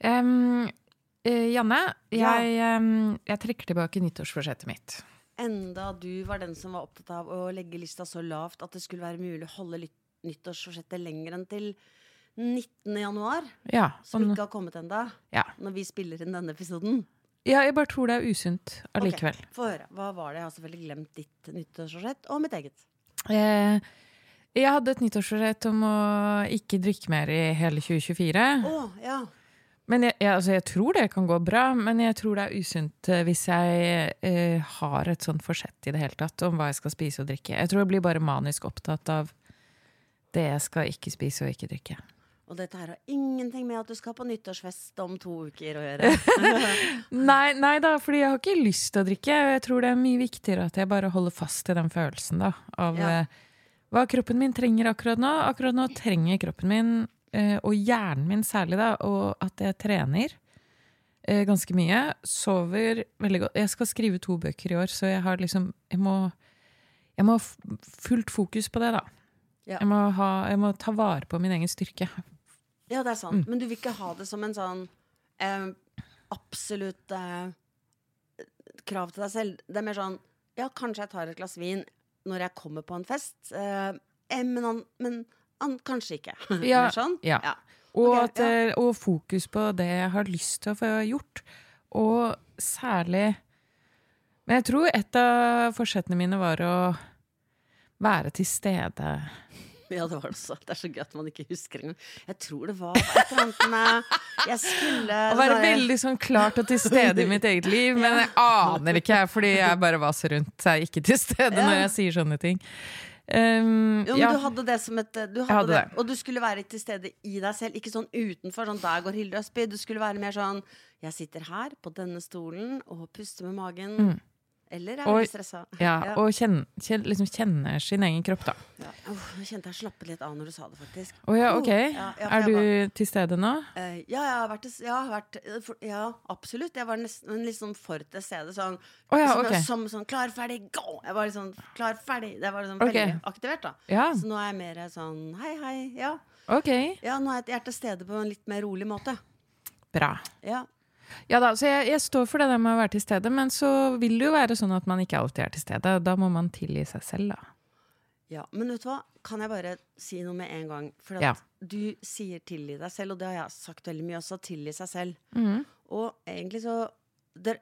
Eh, Janne, Ja. jeg, jeg trekker tilbake nyttårsforsettet mitt. Enda du var den som var opptatt av å legge lista så lavt at det skulle være mulig å holde nyttårsforsettet lenger enn til 19. januar, Ja, som ikke har kommet enda, ja. når vi spiller inn denne episoden. ja, jeg bare tror det er usunt allikevel. Okay, Få høre. Hva var det? Jeg har selvfølgelig glemt ditt nyttårsforsett og mitt eget. Eh, jeg hadde et nyttårsforsett om å ikke drikke mer i hele 2024. Oh, ja. Men jeg, jeg, altså, jeg tror det kan gå bra, men jeg tror det er usunt eh, hvis jeg eh, har et sånt forsett i det hele tatt om hva jeg skal spise og drikke. Jeg tror jeg blir bare manisk opptatt av det jeg skal ikke spise og ikke drikke. Og dette her har ingenting med at du skal på nyttårsfest om to uker å gjøre. Nei, nei da, fordi jeg har ikke lyst til å drikke. Jeg tror det er mye viktigere at jeg bare holder fast i den følelsen da, av Ja. eh, hva kroppen min trenger akkurat nå. Akkurat nå trenger kroppen min, og hjernen min særlig, da, og at jeg trener eh, ganske mye. Sover veldig godt. Jeg skal skrive to bøker i år, så jeg har liksom Jeg må, jeg må ha fullt fokus på det, da. Ja. Jeg, må ha, jeg må ta vare på min egen styrke. Ja, det er sant. Men du vil ikke ha det som en sånn eh, absolutt eh, krav til deg selv. Det er mer sånn Ja, kanskje jeg tar et glass vin når jeg kommer på en fest, eh, eh, men, men kanskje ikke. Ja, sånn? ja. ja. Og, okay, at, ja. og fokus på det jeg har lyst til å få gjort. Og særlig Men jeg tror et av forsettene mine var å være til stede. Ja, det var det også. Det er så gøy at man ikke husker engang. Jeg tror det var et eller annet med Jeg skulle Å være veldig sånn klart og til stede i mitt eget liv. Men jeg aner ikke, fordi jeg bare vaser rundt. Jeg er ikke til stede når jeg sier sånne ting. Um, Jo, men ja. du hadde det som et du hadde hadde det. det. Og du skulle være til stede i deg selv, ikke sånn utenfor. Sånn, der går Hilde Østby. Du skulle være mer sånn Jeg sitter her på denne stolen og puster med magen. Mm. Eller er veldig stressa. ja, Ja. og kjenne, kjenne, liksom kjenner sin egen kropp, da. Ja. Åh, jeg kjente jeg slappet litt av når du sa det, faktisk. Å ja, Oh, ok. ja, ja, Er du du til stede nå? Uh, ja, jeg har vært, jeg har vært eh, for, Ja, absolutt. Jeg var nesten litt sånn for til stede. Sånn, oh, ja, okay. ok. som sånn klar, ferdig, go! Jeg var litt sånn klar, ferdig. Det var liksom okay. veldig aktivert, da. Så nå er jeg mer sånn hei, hei. Ja. ok. ja, nå er jeg til stede på en litt mer rolig måte. Bra. Ja. Ja da, så jeg, jeg står for det der med å være til stede, men så vil det jo være sånn at man ikke alltid er til stede. Da må man tilgi seg selv, da. Ja, Men vet du hva? Kan jeg bare si noe med en gang? For Ja. du sier tilgi deg selv, og det har jeg sagt veldig mye også. Tilgi seg selv. Mm. Og egentlig så det,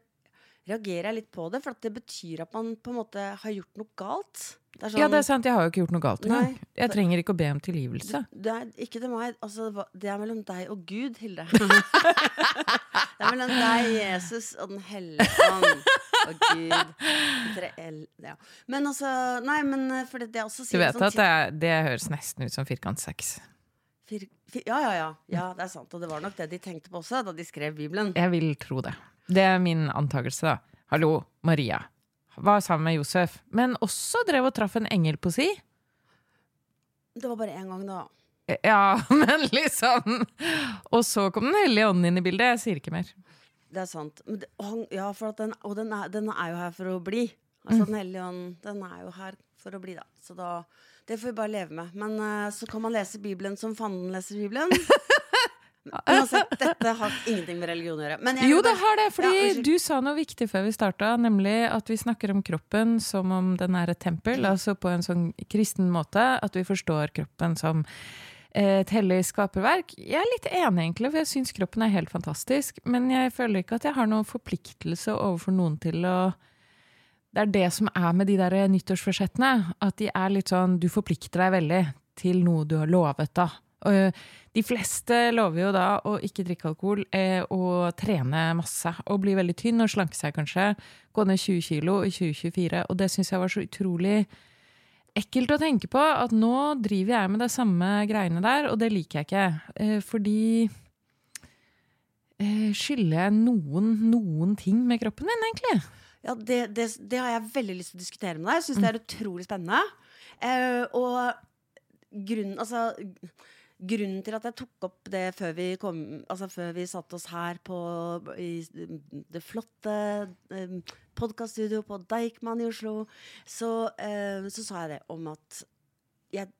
reagerer jeg litt på det, for at det betyr at man på en måte har gjort noe galt. Det sånn, Ja, det er sant, jeg har jo ikke gjort noe galt engang. Jeg trenger ikke å be om tilgivelse. det er ikke til meg. Altså, det er mellom deg og Gud, Hilde. det er mellom deg, Jesus, og Den hellige ånd. Og Gud. Ja. Men altså Nei, men eh, for det, det også Du vet sånn at det, er- det høres nesten ut som firkantsex. Fir, fir, ja, ja, ja, ja. Det er sant. Og det var nok det de tenkte på også da de skrev Bibelen. Jeg vil tro det. Det er min antakelse, da. Hallo, Maria. Var sammen med Josef, men også drev og traff en engel på si. Det var bare én gang, da. Ja, men liksom Og så kom Den hellige ånden inn i bildet. Jeg sier ikke mer. Det er sant. Men det, og ja, den, og den er, den er jo her for å bli. Altså Mm. Den hellige ånd, den er jo her for å bli, da. Så da Det får vi bare leve med. Men uh, så kan man lese Bibelen som fanden leser Bibelen. Uansett, dette har ingenting med religion å gjøre. Jo, det har det, fordi ja, du sa noe viktig før vi starta, nemlig at vi snakker om kroppen som om den er et tempel, altså på en sånn kristen måte, at vi forstår kroppen som et hellig skaperverk. Jeg er litt enig, egentlig, for jeg syns kroppen er helt fantastisk, men jeg føler ikke at jeg har noen forpliktelse overfor noen til å Det er det som er med de der nyttårsforsettene, at de er litt sånn Du forplikter deg veldig til noe du har lovet, da. Og de fleste lover jo da å ikke drikke alkohol eh, og trene masse. Og bli veldig tynn og slanke seg, kanskje. Gå ned 20 kilo i 2024. Og det syns jeg var så utrolig ekkelt å tenke på. At nå driver jeg med det samme greiene der, og det liker jeg ikke. Eh, fordi eh, Skylder jeg noen noen ting med kroppen min, egentlig? Ja, det, det, det har jeg veldig lyst til å diskutere med deg. Jeg syns det er utrolig spennende. Eh, og grunnen, altså, grunnen til at jeg tok opp det før vi, kom, altså før vi satt oss her på i det flotte eh, podkaststudioet på Deichman i Oslo, så, eh, så sa jeg det om at jeg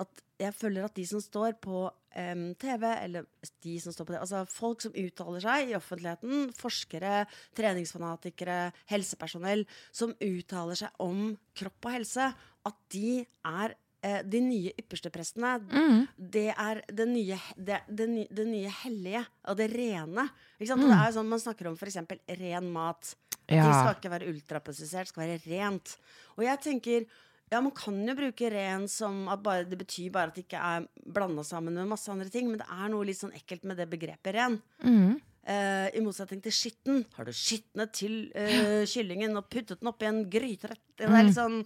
at jeg føler at de som står på eh, TV, eller de som står på det, altså folk som uttaler seg i offentligheten, forskere, treningsfanatikere, helsepersonell, som uttaler seg om kropp og helse, at de er de nye yppersteprestene. Mm. Det er det nye, det, det, det nye hellige og det rene. Mm. Det er sånn Man snakker om f.eks. ren mat. Det Ja. skal ikke være ultraprosessert, det skal være rent. Og jeg tenker ja, Man kan jo bruke ren som at bare, Det betyr bare at det ikke er blanda sammen med masse andre ting, men det er noe litt sånn ekkelt med det begrepet ren. Mm. Eh, I motsetning til skitten. Har du skitnet til uh, kyllingen og puttet den oppi en gryterett? Det er, litt sånn,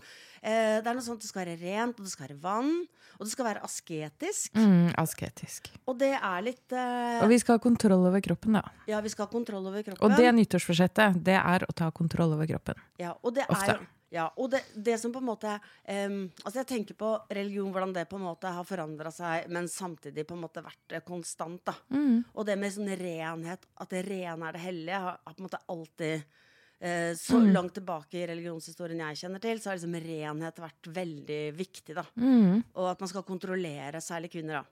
eh, det er noe sånt det skal være rent, og det skal være vann, og det skal være asketisk. Mm, asketisk. Og det er litt Og vi skal ha kontroll over kroppen, da. Ja, vi skal ha kontroll over kroppen. Og det nyttårsforsettet, det er å ta kontroll over kroppen. Ja, og det Ofte. er ja, og det, det som på en måte um, Altså Jeg tenker på religion, hvordan det på en måte har forandra seg, men samtidig på en måte vært eh, konstant. da Mm. Og det med sånn renhet, at det rene er det hellige, har, har på en måte alltid eh, Så Mm. langt tilbake i religionshistorien jeg kjenner til, så har liksom renhet vært veldig viktig. da Mm. Og at man skal kontrollere, særlig kvinner. da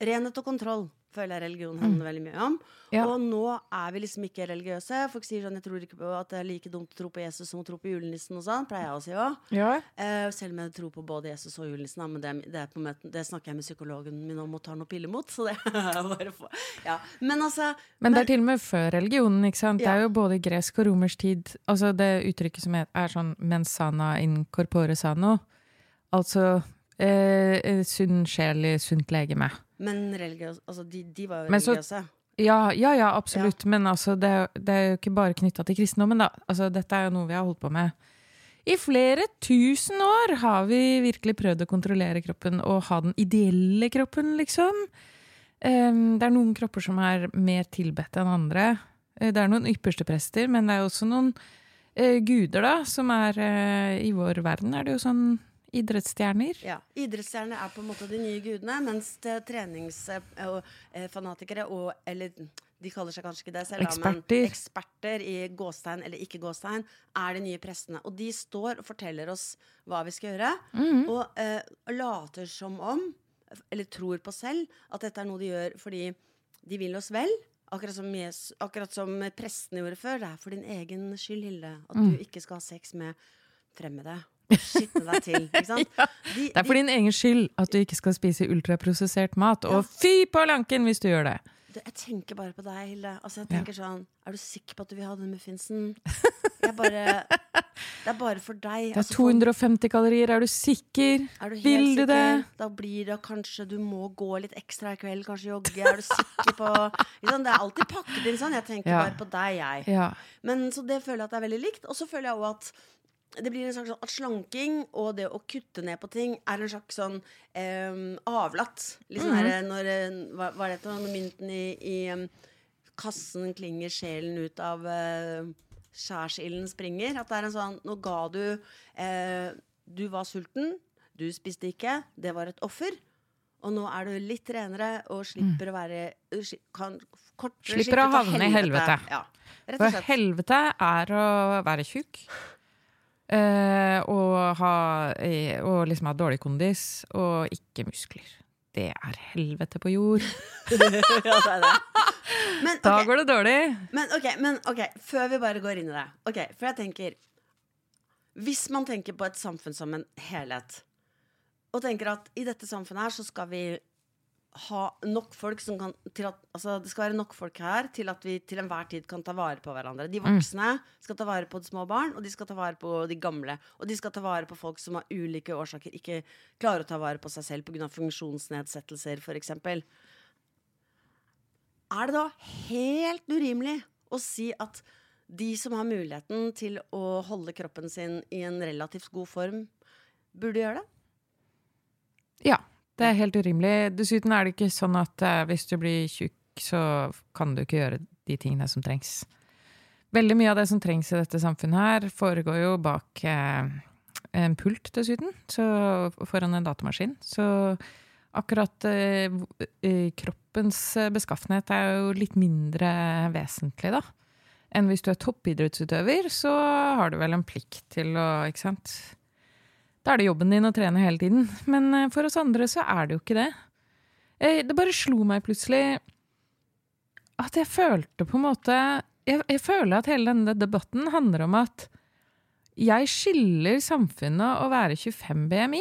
Renhet og kontroll føler jeg religion handler veldig mye om. Mm. Ja. Og nå er vi liksom ikke religiøse. Folk sier sånn jeg tror ikke på at det er like dumt å tro på Jesus som å tro på julenissen og sånn. Pleier jeg å si òg. Ja. Uh, selv om jeg tror på både Jesus og julenissen. Men det, det, er på møten, det snakker jeg med psykologen min om og tar noe pille mot. Så det er bare for, ja. Men altså Men det er til og med før religionen. ikke sant? Det er jo både gresk og romersk tid. Altså Det uttrykket som er, er sånn 'mens sana in corpore sano'. Altså eh, sunn sjel i sunt legeme. Men religiøs, altså, de, de var jo Men så- religiøse. Ja, ja, ja absolutt. Men altså, det, er- det er jo ikke bare knytta til kristendommen, da. Altså, dette er jo noe vi har holdt på med. I flere tusen år har vi virkelig prøvd å kontrollere kroppen og ha den ideelle kroppen, liksom. Em, det er noen kropper som er mer tilbedt enn andre. Eh, Det er noen ypperste prester, men det er også noen eh, guder, da, som er eh, I vår verden er det jo sånn idrettsstjerner. Ja. Idrettsstjerner er på en måte de nye gudene, mens treningsfanatikere og Eller de kaller seg kanskje ikke det selv, Eksperter. men eksperter i gåstein eller ikke gåstein er de nye prestene. Og de står og forteller oss hva vi skal gjøre, mm. og eh, later som om, eller tror på selv, at dette er noe de gjør fordi de vil oss vel. Akkurat som, Jesus, akkurat som prestene gjorde før. Det er for din egen skyld, Hilde, at Mm. du ikke skal ha sex med fremmede. Skitne deg til. De, Det er for din egen skyld at du ikke skal spise ultraprosessert mat. Og fy på lanken hvis du gjør det! Jeg tenker bare på deg, Hilde. Altså, jeg tenker sånn Er du sikker på at du vil ha den muffinsen? Bare Det er bare for deg. Det er Altså, 250 kalorier, er du sikker? er du Vil du sikker? det? Da blir det kanskje du må gå litt ekstra i kveld, kanskje jogge. Er du sikker på liksom. Det er alltid pakket inn sånn. Jeg tenker Ja. bare på deg, jeg. Ja. Men Så det føler jeg at det er veldig likt. Og så føler jeg òg at det blir en slags sånn at slanking og det å kutte ned på ting er en slags sånn em, avlatt. Litt sånn Mhm. her, når eh, Hva hva er det når mynten i, i em, kassen klinger sjelen ut av uh, skjærsilden springer? At det er en sånn Nå ga du eh, Du var sulten, du spiste ikke, det var et offer. Og nå er du litt renere og slipper å være kan, kortere, Mm. Slipper å havne i helvete. Ja, rett og For helvete er å være tjukk. Eh, og, ha, eh, og liksom ha dårlig kondis og ikke muskler. Det er helvete på jord. ja, det det. Men, Da går det dårlig. men, okay, men ok, før vi bare går inn i det. Ok, For jeg tenker Hvis man tenker på et samfunn som en helhet, og tenker at i dette samfunnet her så skal vi ha nok folk som kan til at, Altså det skal være nok folk her til at vi til enhver tid kan ta vare på hverandre. De voksne skal ta vare på de små barn, og de skal ta vare på de gamle. Og de skal ta vare på folk som av ulike årsaker ikke klarer å ta vare på seg selv pga. funksjonsnedsettelser, f.eks. Er det da helt urimelig å si at de som har muligheten til å holde kroppen sin i en relativt god form, burde gjøre det? Ja, det er helt urimelig. Dessuten er det ikke sånn at eh, hvis du blir tjukk, så kan du ikke gjøre de tingene som trengs. Veldig mye av det som trengs i dette samfunnet her, foregår jo bak eh, en pult, dessuten, så foran en datamaskin. Så akkurat eh, kroppens beskaffenhet er jo litt mindre vesentlig, da. Enn hvis du er toppidrettsutøver, så har du vel en plikt til å, ikke sant da er det jobben din å trene hele tiden. Men eh, for oss andre så er det jo ikke det. Eh, Det bare slo meg plutselig at jeg følte på en måte Jeg, jeg føler at hele denne debatten handler om at jeg skiller samfunnet å være 25 BMI.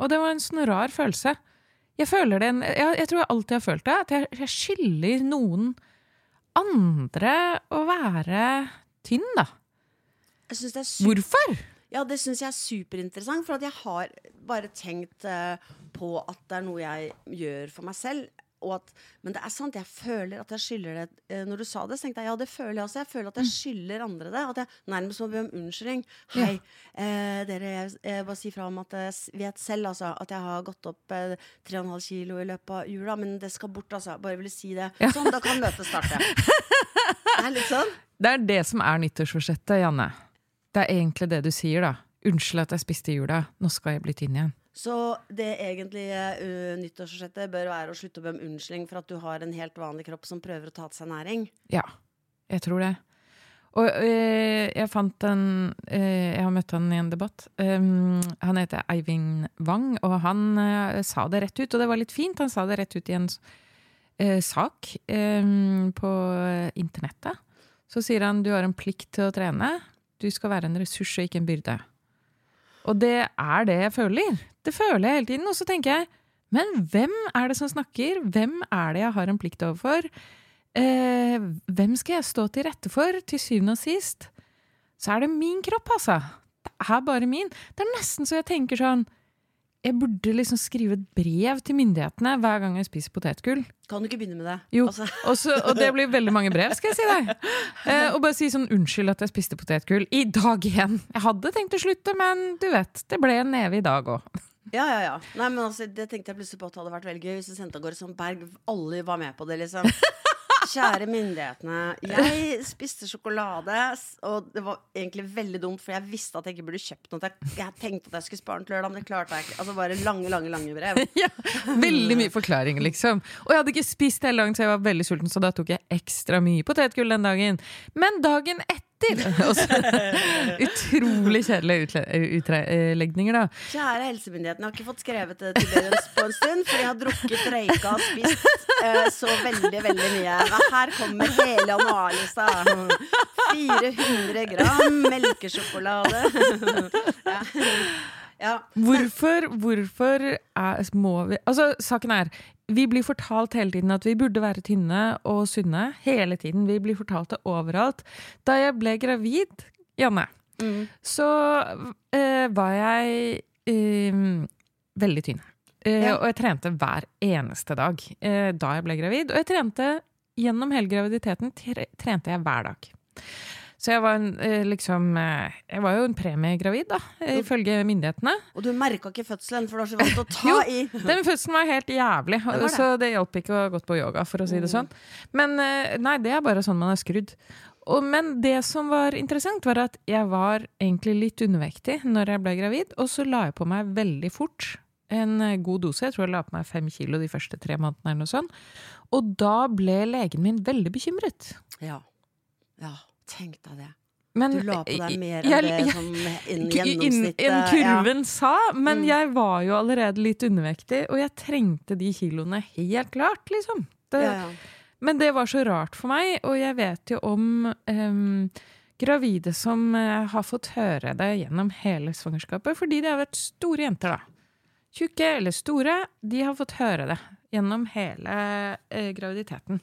Og det var en sånn rar følelse. Jeg føler det, jeg, jeg tror jeg alltid har følt det, at jeg, jeg skiller noen andre å være tynn, da. Hvorfor? Ja, det syns jeg er superinteressant, for at jeg har bare tenkt uh, på at det er noe jeg gjør for meg selv. Og at, men det er sant, jeg føler at jeg skylder det. Uh, når du sa det, så tenkte jeg ja, det føler jeg også. Jeg føler at jeg skylder andre det. At jeg nærmest må be om unnskyldning. Hei, eh, dere, jeg, jeg bare si fra om at jeg vet selv altså, at jeg har gått opp eh, 3,5 kilo i løpet av jula, men det skal bort, altså. Bare ville si det. Sånn, da kan møtet starte. Det er litt sånn. Det er det som er nyttårsforsettet, Janne. Det er egentlig det du sier, da. Unnskyld at jeg spiste i jula, nå skal jeg bli tynn igjen. Så det egentlige uh, nyttårsforsettet bør være å slutte å be om unnskyldning for at du har en helt vanlig kropp som prøver å ta til seg næring. Ja, jeg tror det. Og uh, jeg fant en uh, Jeg har møtt han i en debatt. Um, han heter Eivind Wang, og han sa det rett ut, og det var litt fint. Han sa det rett ut i en sak um, på internettet. Så sier han du har en plikt til å trene. Du skal være en ressurs og ikke en byrde. Og det er det jeg føler. Det føler jeg hele tiden. Og så tenker jeg, men hvem er det som snakker? Hvem er det jeg har en plikt overfor? Eh, hvem skal jeg stå til rette for, til syvende og sist? Så er det min kropp, altså. Det er bare min. Det er nesten så jeg tenker sånn Jeg burde liksom skrive et brev til myndighetene hver gang jeg spiser potetgull. Kan du ikke begynne med det? Jo, Altså, Også, og det blir veldig mange brev, skal jeg si deg. Eh, og bare si sånn unnskyld at jeg spiste potetgull. I dag igjen! Jeg hadde tenkt å slutte, men du vet, det ble en neve i dag òg. ja, ja, ja. Nei, men altså, det tenkte jeg plutselig på at det hadde vært veldig gøy hvis du sendte av gårde sånn berg. Alle var med på det, liksom. Kjære myndighetene. Jeg spiste sjokolade, og det var egentlig veldig dumt, for jeg visste at jeg ikke burde kjøpt noe. Jeg, tenkte at jeg skulle spare den til lørdag, men det klarte jeg ikke. Altså bare lange, lange, lange brev. Ja, veldig mye forklaring, liksom. Og jeg hadde ikke spist hele dagen, så jeg var veldig sulten, så da tok jeg ekstra mye potetgull den dagen. Men dagen etter så- Utrolig kjedelige utle- utlegninger, da. Kjære helsemyndighetene, jeg har ikke fått skrevet det til dere på en stund, for jeg har drukket, røyka og spist eh, så veldig, veldig mye. Her kommer hele januarlista. 400 gram melkesjokolade. ja. Ja. Hvorfor, hvorfor er, må vi Altså, saken er vi blir fortalt hele tiden at vi burde være tynne og sunne. Hele tiden. Vi blir fortalt det overalt. Da jeg ble gravid, Janne, Mm. så eh, var jeg eh, veldig tynn. Eh, Ja. Og jeg trente hver eneste dag eh, da jeg ble gravid. Og jeg trente gjennom hele graviditeten tre, trente jeg hver dag. Så jeg var, en, eh, liksom, eh, jeg var jo en premiegravid, da, ifølge myndighetene. Og du merka ikke fødselen, for du har så vant å ta Jo. i. Den fødselen var helt jævlig, var det. så det hjalp ikke å ha gått på yoga, for å si det sånn. Men eh, nei, det er bare sånn man er skrudd. Og, men det som var interessant, var at jeg var egentlig litt undervektig når jeg ble gravid, og så la jeg på meg veldig fort en god dose. Jeg tror jeg la på meg fem kilo de første tre månedene. eller noe sånt. Og da ble legen min veldig bekymret. Ja. ja. Tenk deg det. Men, Du la på deg mer jeg- enn det som innen gjennomsnittet. Enn kurven sa, men Mm. jeg var jo allerede litt undervektig, og jeg trengte de kiloene helt klart, liksom. Det, Ja, ja. Men det var så rart for meg, og jeg vet jo om um, gravide som uh, har fått høre det gjennom hele svangerskapet, fordi de har vært store jenter, da. Tjukke eller store, de har fått høre det gjennom hele eh, graviditeten.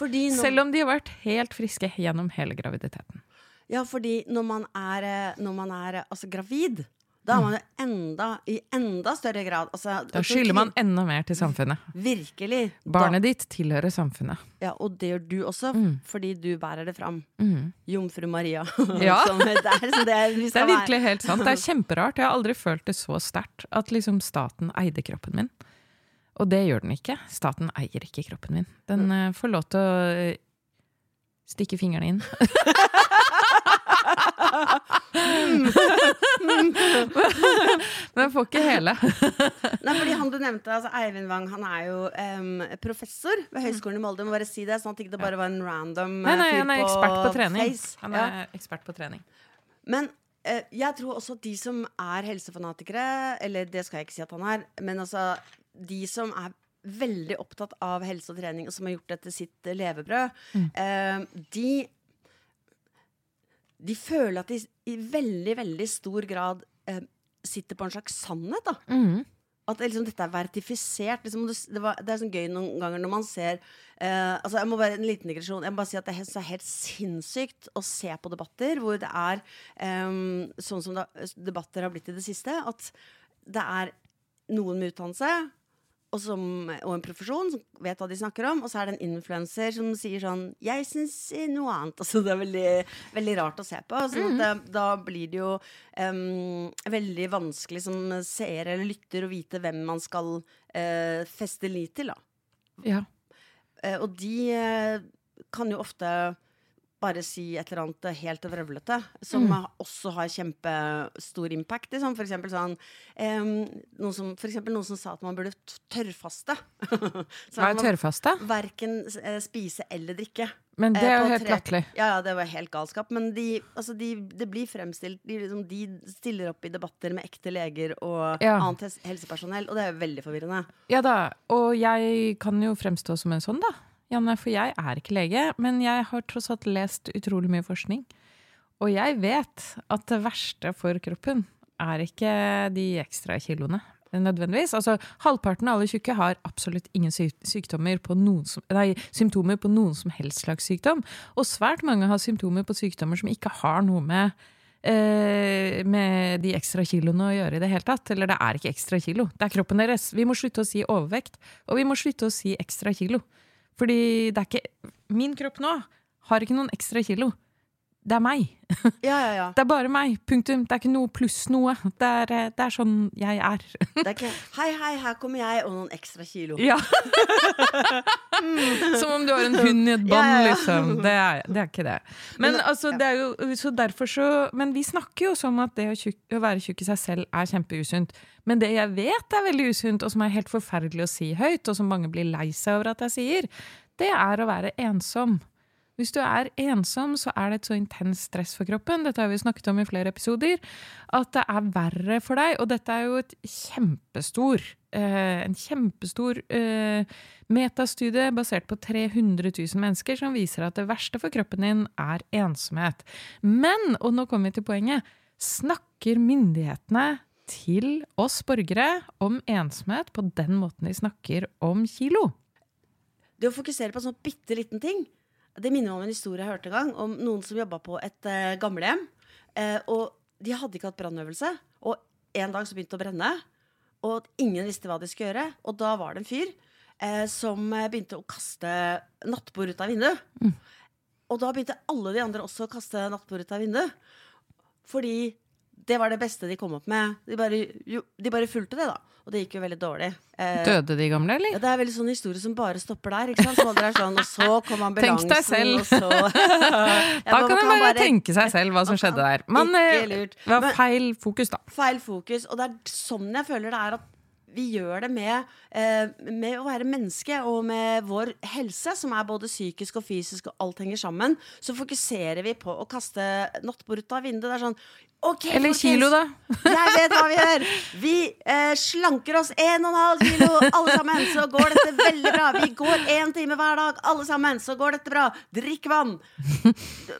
Når, Selv om de har vært helt friske gjennom hele graviditeten. ja, fordi når man er, eh, når man er eh, altså, gravid, da er man jo enda, i enda større grad altså, Da skylder man enda mer til samfunnet. Virkelig. Barnet ditt tilhører samfunnet. Ja, og det gjør du også, Mm. fordi du bærer det fram. Mm. Jomfru Maria. Ja. Som, det er, liksom det, Det er virkelig helt sant. Det er kjemperart. Jeg har aldri følt det så sterkt at liksom staten eide kroppen min. Og det gjør den ikke. Staten eier ikke kroppen min. Den uh, får lov til å uh, stikke fingrene inn. Men jeg får ikke hele. Nei, fordi han du nevnte, altså Eivind Wang, han er jo um, professor ved Høgskolen i Molde. Må bare si det, sånn at ikke det bare var en random Nei, nei, eh, fyr han er ekspert på trening. Face. Han Ja. er ekspert på trening. Men jeg tror også at de som er helsefanatikere, eller det skal jeg ikke si at han er, men altså de som er veldig opptatt av helse og trening, og som har gjort dette sitt levebrød, levebrød, eh, de de føler at de i veldig, veldig stor grad eh, sitter på en slags sannhet. da. Mm. At liksom, dette er vertifisert. Liksom, det, det, var, det er sånn gøy noen ganger når man ser eh, altså Jeg må bare En liten digresjon. Jeg må bare si at Det er helt, helt sinnssykt å se på debatter hvor det er eh, sånn som da, debatter har blitt i det siste. At det er noen med utdannelse og, som, og en profesjon som vet hva de snakker om, og så er det en influenser som sier sånn 'Jeg syns noe annet'. Altså, det er veldig, veldig rart å se på. Sånn at det, da blir det jo um, veldig vanskelig som seer eller lytter å vite hvem man skal uh, feste lit til. Da. Ja. Uh, og de uh, kan jo ofte bare si et eller annet helt vrøvlete, som Mm. også har kjempestor impact. Liksom. For eksempel sånn um, noen, som, for eksempel noen som sa at man burde tørrfaste. Hva er tørrfaste? Verken eh, spise eller drikke. Men det Eh, er jo helt latterlig. Ja, ja, det var helt galskap. Men de, altså de, det blir fremstilt de, liksom, de stiller opp i debatter med ekte leger og Ja. annet helsepersonell, og det er jo veldig forvirrende. Ja da, og jeg kan jo fremstå som en sånn, da. Janne, for jeg er ikke lege, men jeg har tross alt lest utrolig mye forskning. Og jeg vet at det verste for kroppen er ikke de ekstra kiloene. Nødvendigvis. Altså, halvparten av alle tjukke har absolutt ingen sykdommer på noen som, nei, symptomer på noen som helst slags sykdom. Og svært mange har symptomer på sykdommer som ikke har noe med eh, med de ekstra kiloene å gjøre i det hele tatt. Eller det er ikke ekstra kilo, det er kroppen deres. Vi må slutte å si overvekt, og vi må slutte å si ekstra kilo. Fordi det er ikke Min kropp nå har ikke noen ekstra kilo. Det er meg. Ja, ja, ja. Det er bare meg. Punktum. Det er ikke noe pluss noe. Det er, eh, det er sånn jeg er. Det er ikke 'hei, hei, her kommer jeg' og noen ekstra kilo. Ja. Som om du har en hund i et bånd, liksom. Det er, det er ikke det. Men, Men, altså, det er jo, så derfor så Men vi snakker jo som at det å, tjuk, å være tjukk i seg selv er kjempeusunt. Men det jeg vet er veldig usunt, og som er helt forferdelig å si høyt, og som mange blir lei seg over at jeg sier, det er å være ensom. Hvis du er ensom, så er det et så intenst stress for kroppen, dette har vi snakket om i flere episoder, at det er verre for deg. Og dette er jo et kjempestor, eh, en kjempestor eh, metastudie basert på 300 000 mennesker som viser at det verste for kroppen din er ensomhet. Men, og nå kommer vi til poenget, snakker myndighetene til oss borgere om ensomhet på den måten de snakker om kilo? Det å fokusere på en sånn bitte liten ting, det minner meg om en historie jeg hørte en gang, om noen som jobba på et uh, gamlehjem. eh, og de hadde ikke hatt brannøvelse. Og en dag så begynte det å brenne, og ingen visste hva de skulle gjøre. Og da var det en fyr eh, som eh, begynte å kaste nattbord ut av vinduet. Og da begynte alle de andre også å kaste nattbord ut av vinduet. Fordi det var det beste de kom opp med. De bare, jo, de bare fulgte det, da. Og det gikk jo veldig dårlig. Eh, Døde de gamle, eller? ja, det er veldig sånn historie som bare stopper der. Ikke sant? Så er sånn, og så kom ambulansen, Tenk deg selv. og så Ja, Da kan man bare tenke seg selv hva som skjedde der. Men eh, det var feil fokus, da. Feil fokus. Og det er sånn jeg føler det er at vi gjør det med, eh, med å være menneske og med vår helse, som er både psykisk og fysisk, og alt henger sammen. Så fokuserer vi på å kaste nattbordet ut av vinduet. Det er sånn Okay, Eller folkens, kilo, da. Jeg vet hva vi gjør! Vi eh, slanker oss 1,5 kilo, alle sammen. Så går dette veldig bra. Vi går én time hver dag, alle sammen. Så går dette bra. Drikk vann.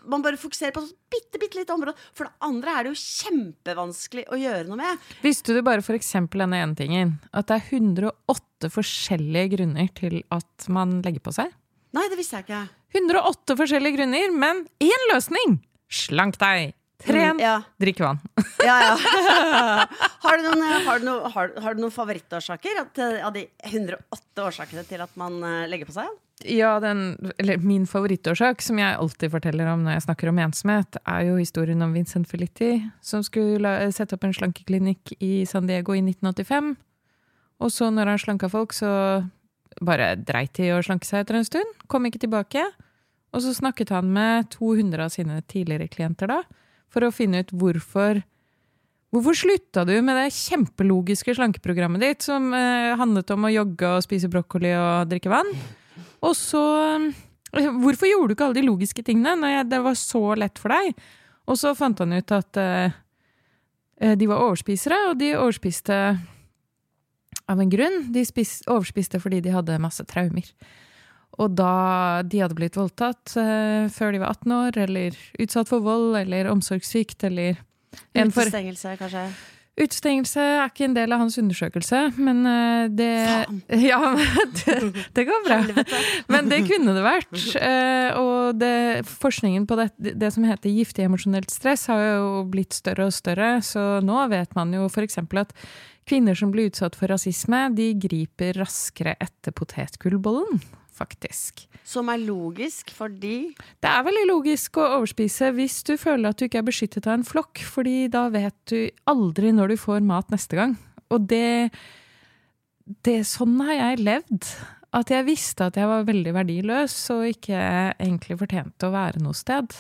Man bare fokuserer på et bitte, bitte lite område. For det andre er det jo kjempevanskelig å gjøre noe med. Visste du bare eksempel denne ene tingen, at det er 108 forskjellige grunner til at man legger på seg? Nei, det visste jeg ikke. 108 forskjellige grunner, men én løsning! Slank deg! Tren! Mm, ja. Drikk vann. Ja, ja. har, du noen, har, du noen, har, har du noen favorittårsaker eh, av de 108 årsakene til at man eh, legger på seg? Ja, den, eller min favorittårsak, som jeg alltid forteller om når jeg snakker om ensomhet, er jo historien om Vincent Felitti, som skulle sette opp en slankeklinikk i San Diego i 1985. Og så når han slanka folk, så bare dreit de i å slanke seg etter en stund. Kom ikke tilbake. Og så snakket han med 200 av sine tidligere klienter da, for å finne ut hvorfor Hvorfor slutta du med det kjempelogiske slankeprogrammet ditt, som eh, handlet om å jogge og spise brokkoli og drikke vann? Og så eh, Hvorfor gjorde du ikke alle de logiske tingene når jeg, det var så lett for deg? Og så fant han ut at eh, Eh, de var overspisere, og de overspiste av en grunn. De spis, overspiste fordi de hadde masse traumer. Og da de hadde blitt voldtatt eh, før de var 18 år, eller utsatt for vold eller omsorgssvikt eller Utestengelse, kanskje. Utestengelse er ikke en del av hans undersøkelse, men eh, det Faen. Ja, det, det går bra. Men det kunne det vært. Eh, og det, forskningen på det, det som heter giftig emosjonelt stress, har jo blitt større og større. Så nå vet man jo f.eks. at kvinner som blir utsatt for rasisme, de griper raskere etter potetgullbollen, faktisk. Som er logisk, fordi Det er veldig logisk å overspise hvis du føler at du ikke er beskyttet av en flokk, fordi da vet du aldri når du får mat neste gang. Og det, det Sånn har jeg levd. At jeg visste at jeg var veldig verdiløs og ikke egentlig fortjente å være noe sted.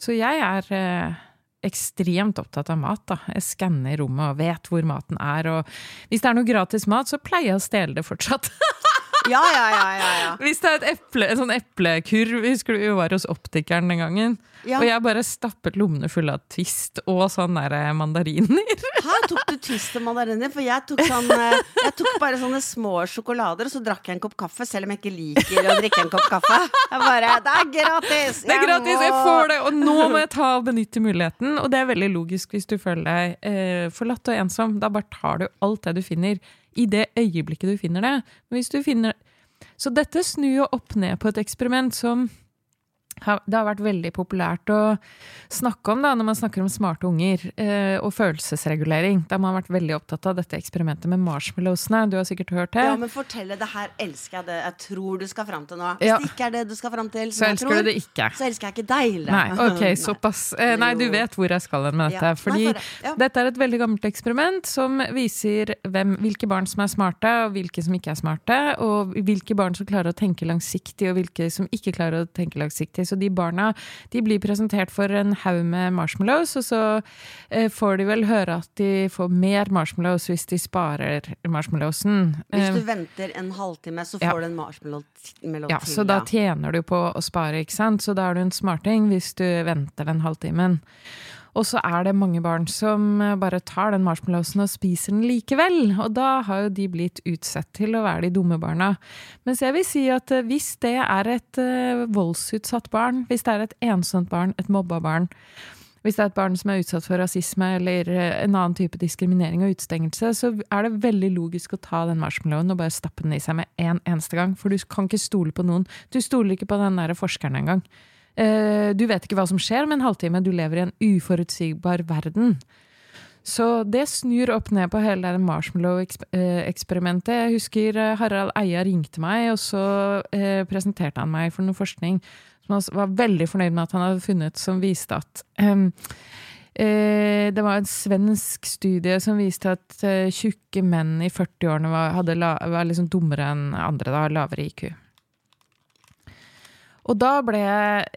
Så jeg er eh, ekstremt opptatt av mat. da. Jeg skanner rommet og vet hvor maten er. Og hvis det er noe gratis mat, så pleier jeg å stjele det fortsatt. Ja, ja, ja. ja, ja. Hvis det er et eple, en sånn eplekurv Husker du vi var hos optikeren den gangen? ja. Og jeg bare stappet lommene fulle av Twist og sånn der eh, mandariner. Her tok du twist og mandariner, for jeg tok, sånn, eh, jeg tok bare sånne små sjokolader, og så drakk jeg en kopp kaffe, selv om jeg ikke liker å drikke en kopp kaffe. Jeg bare Det er gratis! Det er gratis, jeg får det! Og nå må jeg ta og benytte muligheten. Og det er veldig logisk hvis du føler deg eh, forlatt og ensom. Da bare tar du alt det du finner, i det øyeblikket du finner det. Hvis du finner Så dette snur jo opp ned på et eksperiment som det har vært veldig populært å snakke om da, når man snakker om smarte unger eh, og følelsesregulering. Da har vært veldig opptatt av dette eksperimentet med marshmallowsene. Du har sikkert hørt det? Ja, men fortell det. Det her elsker jeg det jeg tror du skal fram til nå. Hvis Ja. det ikke er det du skal fram til, Så jeg elsker tror, du det ikke. så elsker jeg ikke deg. Hilde. Nei, ok, såpass. Eh, nei, du vet hvor jeg skal hen med dette. Ja. Nei, Fordi bare- ja. dette er et veldig gammelt eksperiment som viser hvem, hvilke barn som er smarte, og hvilke som ikke er smarte. Og hvilke barn som klarer å tenke langsiktig, og hvilke som ikke klarer å tenke langsiktig. Så de barna de blir presentert for en haug med marshmallows, og så eh, får de vel høre at de får mer marshmallows hvis de sparer marshmallowsen. Hvis Eh, du venter en halvtime, så ja. får du en marshmallow til. ja, så da tjener du på å spare, ikke sant? Så da er du en smarting hvis du venter den halvtimen. Og så er det mange barn som eh, bare tar den marshmallowsen og spiser den likevel. Og da har jo de blitt utsett til å være de dumme barna. Mens jeg vil si at eh, hvis det er et eh, voldsutsatt barn, hvis det er et ensomt barn, et mobba barn, hvis det er et barn som er utsatt for rasisme eller en annen type diskriminering og utestengelse, så er det veldig logisk å ta den marshmallowen og bare stappe den i seg med en eneste gang. For du kan ikke stole på noen. Du stoler ikke på den der forskeren engang. Eh, Du vet ikke hva som skjer om en halvtime. Du lever i en uforutsigbar verden. Så det snur opp ned på hele det marshmallow-eksperimentet. Jeg husker eh, Harald Eia ringte meg, og så eh, presenterte han meg for noe forskning som han var veldig fornøyd med at han hadde funnet, som viste at ehm, eh, det var en svensk studie som viste at tjukke menn i 40-årene var, var liksom dummere enn andre, da, lavere IQ. Og da ble jeg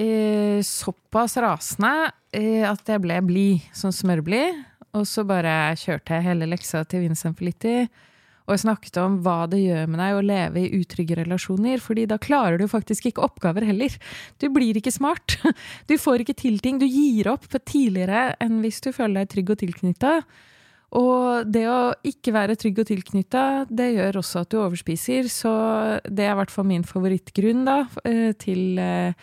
eh, såpass rasende eh, at jeg ble blid, som smørblid. Og så bare kjørte jeg hele leksa til Vincent Felitti. Og jeg snakket om hva det gjør med deg å leve i utrygge relasjoner, fordi da klarer du faktisk ikke oppgaver heller. Du blir ikke smart. Du får ikke til ting. Du gir opp tidligere enn hvis du føler deg trygg og tilknytta. Og det å ikke være trygg og tilknytta, det gjør også at du overspiser. Så det er i hvert fall min favorittgrunn da, eh, til, eh,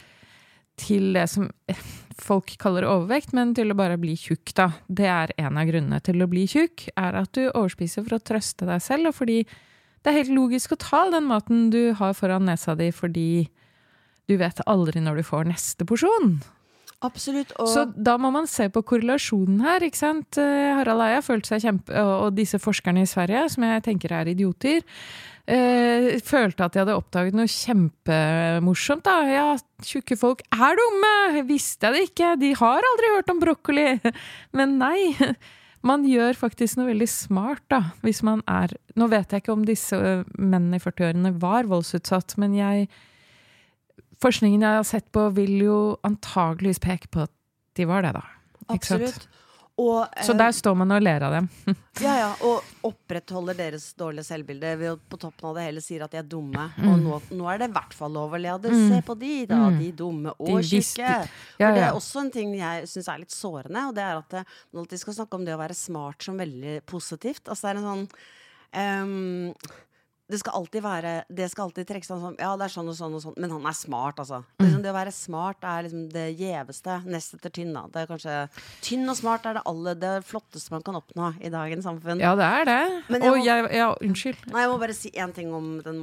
til det som folk kaller overvekt, men til å bare bli tjukk, da. Det er en av grunnene til å bli tjukk, er at du overspiser for å trøste deg selv, og fordi det er helt logisk å ta den maten du har foran nesa di, fordi du vet aldri når du får neste porsjon. Absolutt. Og Så da må man se på korrelasjonen her, ikke sant. Eh, Harald Eia følte seg kjempe... Og, disse forskerne i Sverige, som jeg tenker er idioter, eh, følte at de hadde oppdaget noe kjempemorsomt, da. Ja, tjukke folk er dumme! Visste jeg det ikke! De har aldri hørt om brokkoli! Men nei. Man gjør faktisk noe veldig smart, da, hvis man er Nå vet jeg ikke om disse mennene i 40-årene var voldsutsatt, men jeg Forskningen jeg har sett på, vil jo antageligvis peke på at de var det, da. Absolutt. Og, Så eh, der står man og ler av dem. Ja, ja, og opprettholder deres dårlige selvbilde ved å på toppen av det hele sier at de er dumme. Mm. Og nå, nå er det i hvert fall lov å le av det. Se på de, da. De dumme og De tjukke. Ja, For det er også en ting jeg syns er litt sårende, og det er at det, man alltid skal snakke om det å være smart som veldig positivt. Altså det er en sånn ehm, det skal alltid være Det skal alltid trekkes sånn Ja, det er sånn og sånn og sånn, men han er smart, altså. Mm. Liksom, det å være smart er liksom det gjeveste. Nest etter tynn, da. Det er kanskje Tynn og smart er det aller det flotteste man kan oppnå i dagens samfunn. Ja, det er det. Men jeg Og må- jeg Ja, unnskyld. Nei, jeg må bare si én ting om den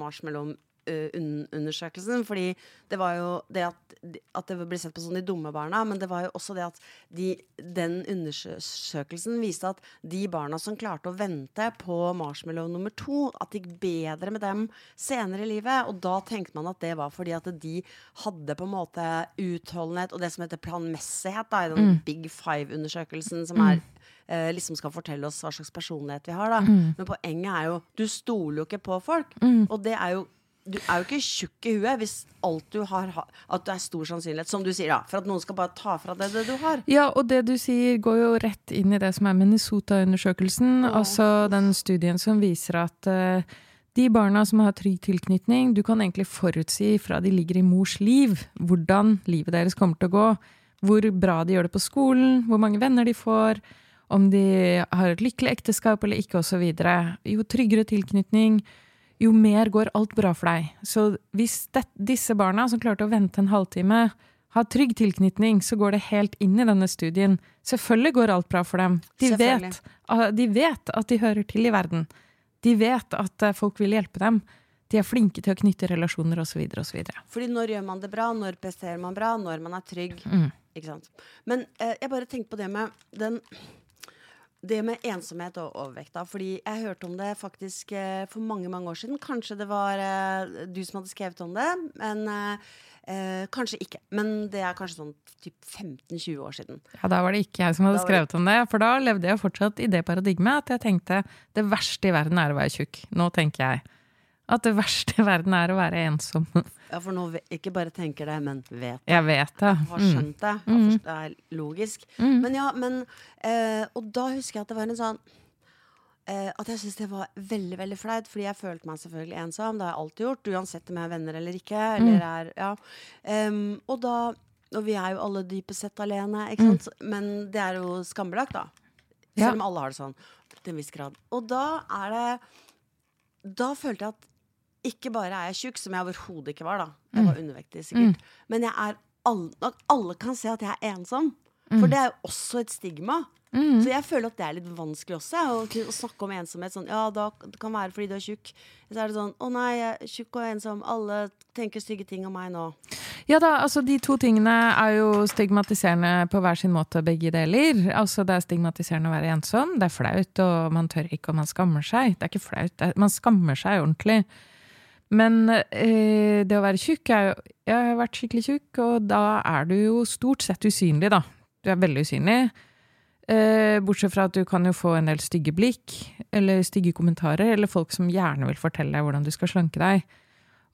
marshmallow-undersøkelsen. fordi det var jo det at, at det ble sett på som de dumme barna, men det var jo også det at de, den undersøkelsen viste at de barna som klarte å vente på marshmallow nummer to, at det gikk bedre med dem senere i livet. Og da tenkte man at det var fordi at de hadde på en måte utholdenhet og det som heter planmessighet da, i den Big Five-undersøkelsen, som er eh, liksom skal fortelle oss hva slags personlighet vi har. Da. Men poenget er jo du stoler jo ikke på folk. Og det er jo du er jo ikke tjukk i huet hvis alt du har, at det er stor sannsynlighet, som du sier, ja, for at noen skal bare ta fra deg det du har. Ja, og det du sier går jo rett inn i det som er Minnesota-undersøkelsen. Altså den studien som viser at uh, de barna som har trygg tilknytning, du kan egentlig forutsi fra de ligger i mors liv, hvordan livet deres kommer til å gå. Hvor bra de gjør det på skolen, hvor mange venner de får, om de har et lykkelig ekteskap eller ikke, osv. Jo tryggere tilknytning, jo mer går alt bra for deg. Så hvis det, disse barna som klarte å vente en halvtime, har trygg tilknytning, så går det helt inn i denne studien. Selvfølgelig går alt bra for dem. De vet, ah, de vet at de hører til i verden. De vet at eh, folk vil hjelpe dem. De er flinke til å knytte relasjoner osv. osv. Fordi når gjør man det bra? Når presterer man bra? Når man er trygg? Mm. Men eh, jeg bare tenkte på det med den det med ensomhet og overvekt. da, fordi jeg hørte om det faktisk eh, for mange mange år siden. Kanskje det var eh, du som hadde skrevet om det, men eh, eh, kanskje ikke. Men det er kanskje sånn typ 15-20 år siden. Ja, da var det ikke jeg som hadde Da var det- skrevet om det, for da levde jeg fortsatt i det paradigmet at jeg tenkte det verste i verden er å være tjukk. Nå tenker jeg at det verste i verden er å være ensom. Ja, For nå ikke bare tenker det, men vet det. Jeg vet det. Jeg Har Mm. skjønt det. Mm. Det er logisk. Men ja, men eh, Og da husker jeg at det var en sånn eh, At jeg syntes det var veldig veldig flaut, fordi jeg følte meg selvfølgelig ensom. Det har jeg alltid gjort, uansett om jeg er venner eller ikke. Eller er, ja. um, og da Og vi er jo alle dypest sett alene, ikke sant? men det er jo skambelagt, da. Selv om alle har det sånn til en viss grad. Og da er det Da følte jeg at ikke bare er jeg tjukk, som jeg overhodet ikke var, da. Jeg var undervektig, sikkert. Men jeg er alle, alle kan se at jeg er ensom. For det er jo også et stigma. Så jeg føler at det er litt vanskelig også, å, å snakke om ensomhet. Sånn, ja, da, det kan være fordi du er tjukk. Så er det sånn Å nei, jeg er tjukk og ensom. Alle tenker stygge ting om meg nå. Ja da, altså de to tingene er jo stigmatiserende på hver sin måte, begge deler. Altså det er stigmatiserende å være ensom, det er flaut, og man tør ikke, og man skammer seg. Det er ikke flaut, man skammer seg ordentlig. Men eh, det å være tjukk er jo Jeg har vært skikkelig tjukk, og da er du jo stort sett usynlig, da. Du er veldig usynlig. Eh, bortsett fra at du kan jo få en del stygge blikk, eller stygge kommentarer, eller folk som gjerne vil fortelle deg hvordan du skal slanke deg.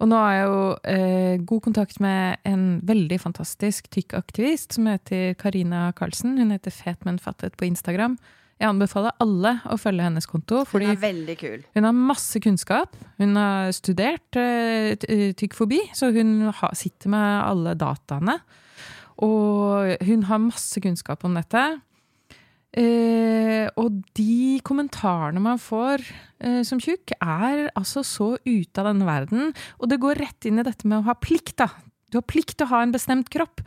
Og nå har jeg jo eh, god kontakt med en veldig fantastisk tykk aktivist som heter Karina Karlsen. Hun heter Fet, men fattet på Instagram. Jeg anbefaler alle å følge hennes konto, Hun er veldig kul. hun har masse kunnskap. Hun har studert eh, eh, tykkfobi, så hun sitter med alle dataene. Og hun har masse kunnskap om dette. Eh, og de kommentarene man får eh, som tjukk, er altså så ute av denne verden. Og det går rett inn i dette med å ha plikt, da. Du har plikt til å ha en bestemt kropp.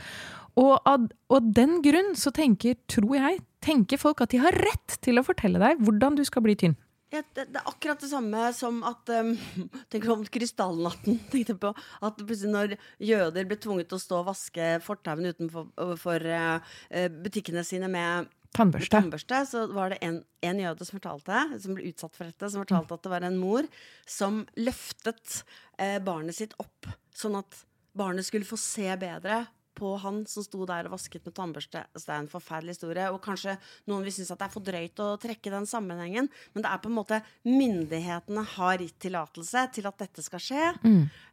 Og av og den grunn så tenker, tror jeg, tenker folk at de har rett til å fortelle deg hvordan du skal bli tynn. Ja, det, det er akkurat det samme som at um, Tenk om krystallnatten. tenkte på At plutselig når jøder ble tvunget til å stå og vaske fortauene utenfor for, uh, butikkene sine med Tannbørste. tannbørste, så var det en, en jøde som fortalte, som ble utsatt for dette, som fortalte at det var en mor som løftet uh, barnet sitt opp, sånn at barnet skulle få se bedre på han som sto der og vasket med tannbørste. Så det er en forferdelig historie. Og kanskje noen vil synes at det er for drøyt å trekke den sammenhengen, men det er på en måte myndighetene har gitt tillatelse til at dette skal skje.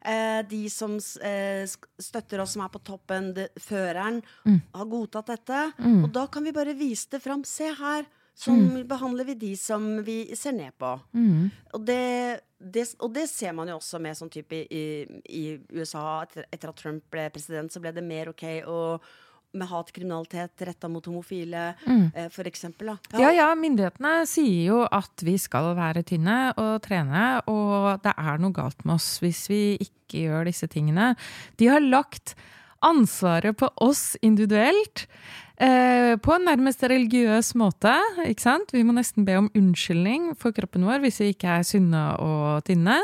Eh, de som eh, støtter oss som er på toppen, de, føreren, har godtatt dette. Og da kan vi bare vise det fram. Se her. Sånn behandler vi de som vi ser ned på. Og, det, det, og det ser man jo også med sånn type i, i USA. Etter, etter at Trump ble president, så ble det mer OK å, med hatkriminalitet retta mot homofile, eh, for eksempel. Da. Ja, ja, myndighetene sier jo at vi skal være tynne og trene, og det er noe galt med oss hvis vi ikke gjør disse tingene. De har lagt ansvaret på oss individuelt. Eh, på en nærmest religiøs måte. ikke sant? Vi må nesten be om unnskyldning for kroppen vår hvis vi ikke er sunne og tynne.